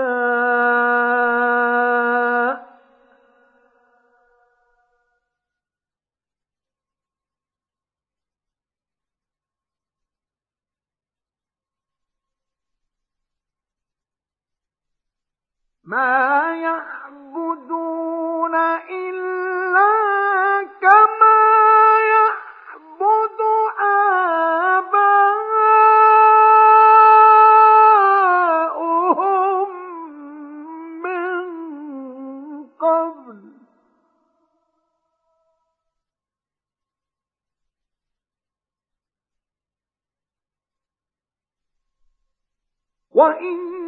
ما يعبدون إلا كما يعبد آباؤهم من قبل. وإنا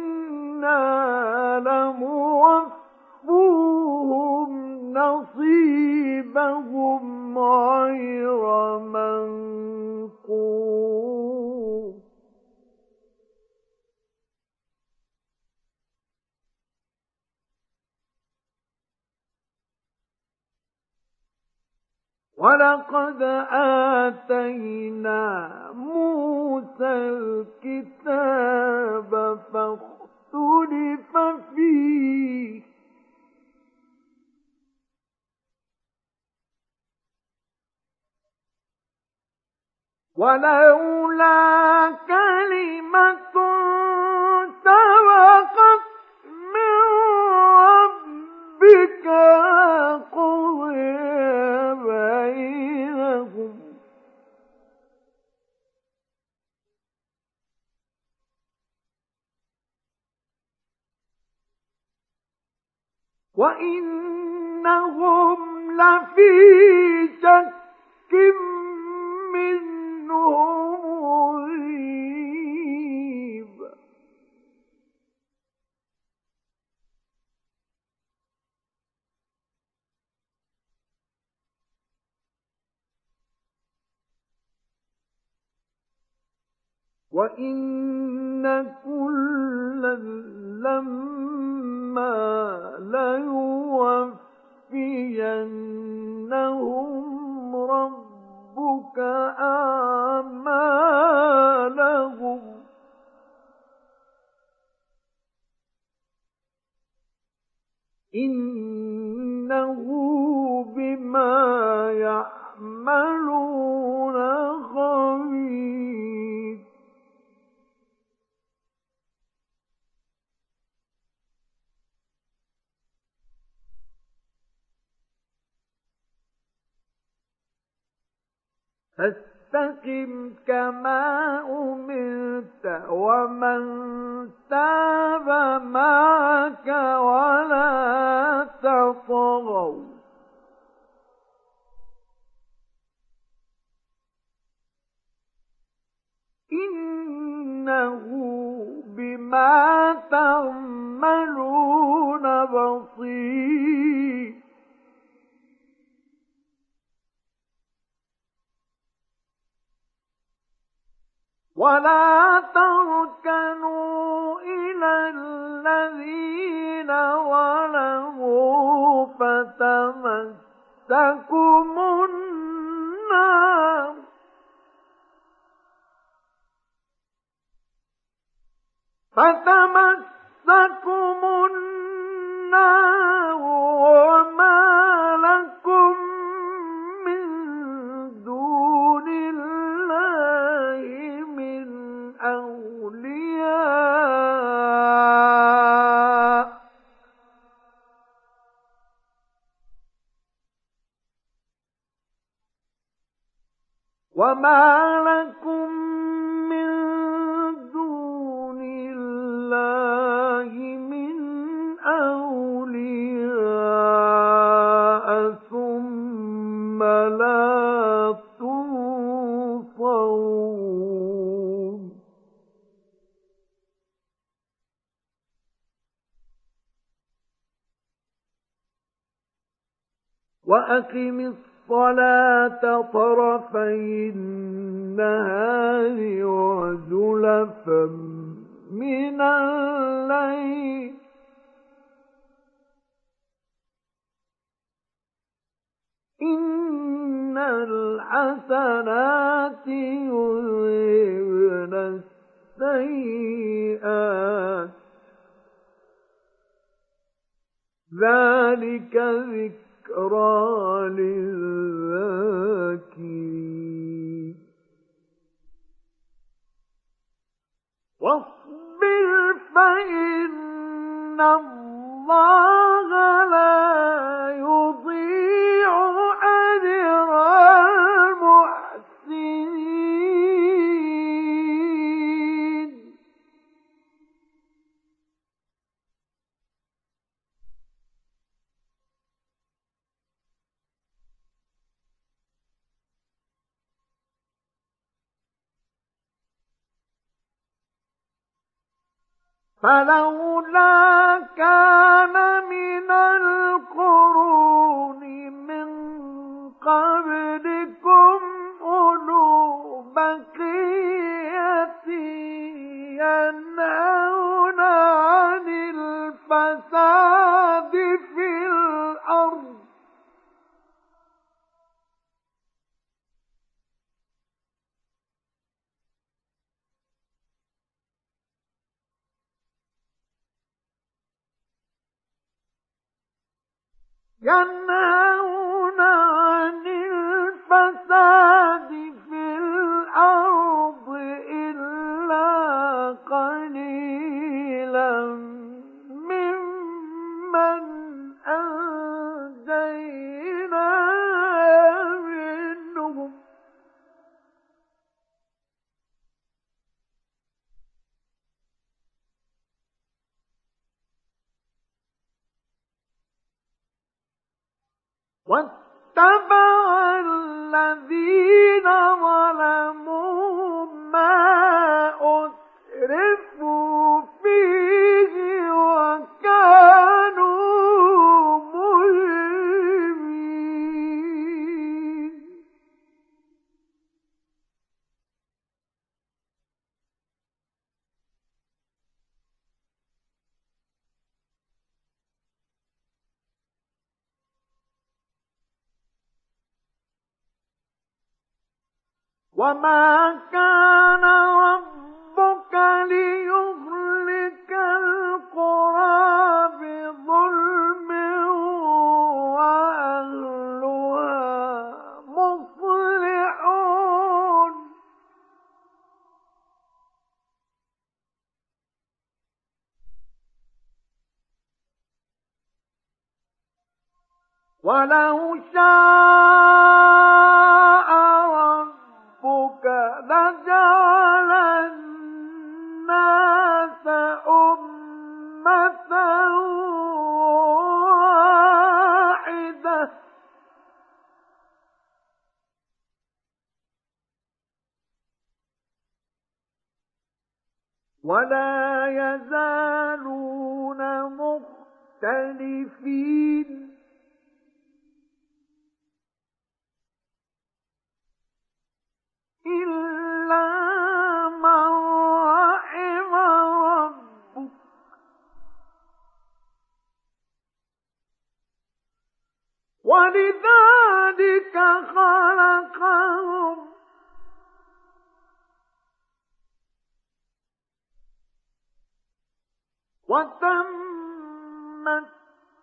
ولقد آتينا موسى الكتاب فاختلف فيه. ولولا كلمة سبقت من ربك وإنهم لفي شك منه مريب وإن كلا لما ليوفينهم ربك أعمالهم إنه بما يعملون خبير فاستقم كما أمرت ومن تاب معك ولا تطغوا. إنه بما تعملون بصير. ولا تركنوا إلى الذين ظلموا فتمسكم النار. فتمسكم النار وما وما لكم من دون الله من أولياء ثم لا تنصرون وأقم الصلاة الصلاة طرفي النهار وزلفا من الليل. إن الحسنات يذهبن السيئات. ذلك ذكر ذكرى للذاكرين. واصبر فإن الله لا فلولا كان من القرون من قبلكم أولو بقية ينهون ينهون عن الفساد في الأرض. واتبع الذين ظلموا وما ولذلك خلقهم وتمت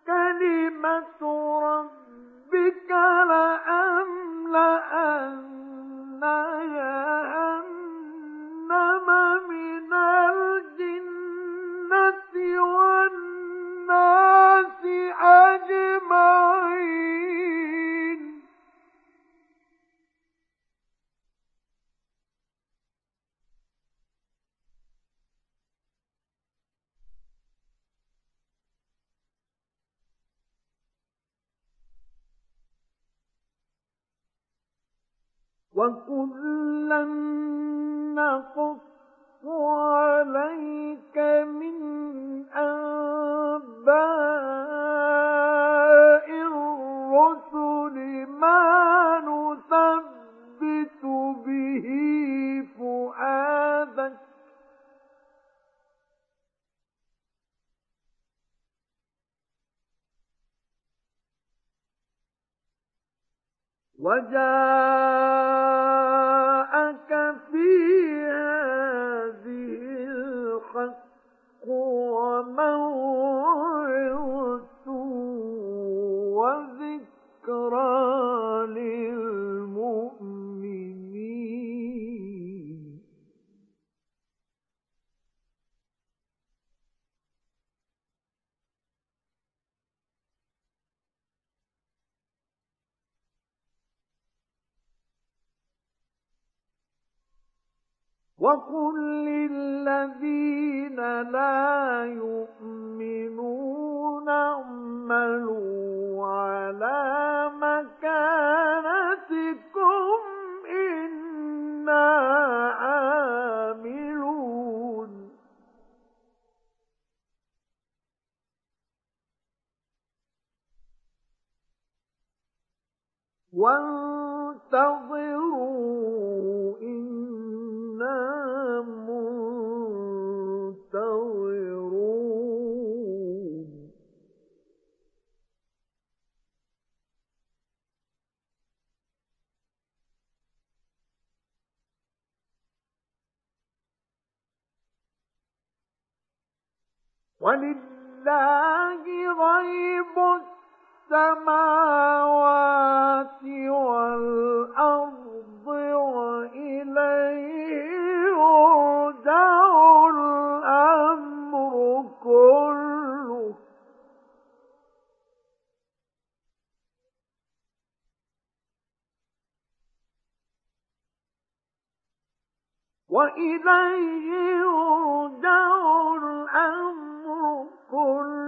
كلمة ربك لأملأن جهنم وكلا نقص عليك من أنباء الرسل ما نثبت به وجاءك في هذه الحق وموعظة وذكرى للمؤمنين وقل للذين لا يؤمنون اعملوا على مكانتكم إنا عاملون وانتظروا منتظرون. ولله غيب السماوات والأرض. وإليه يرجع الأمر كله.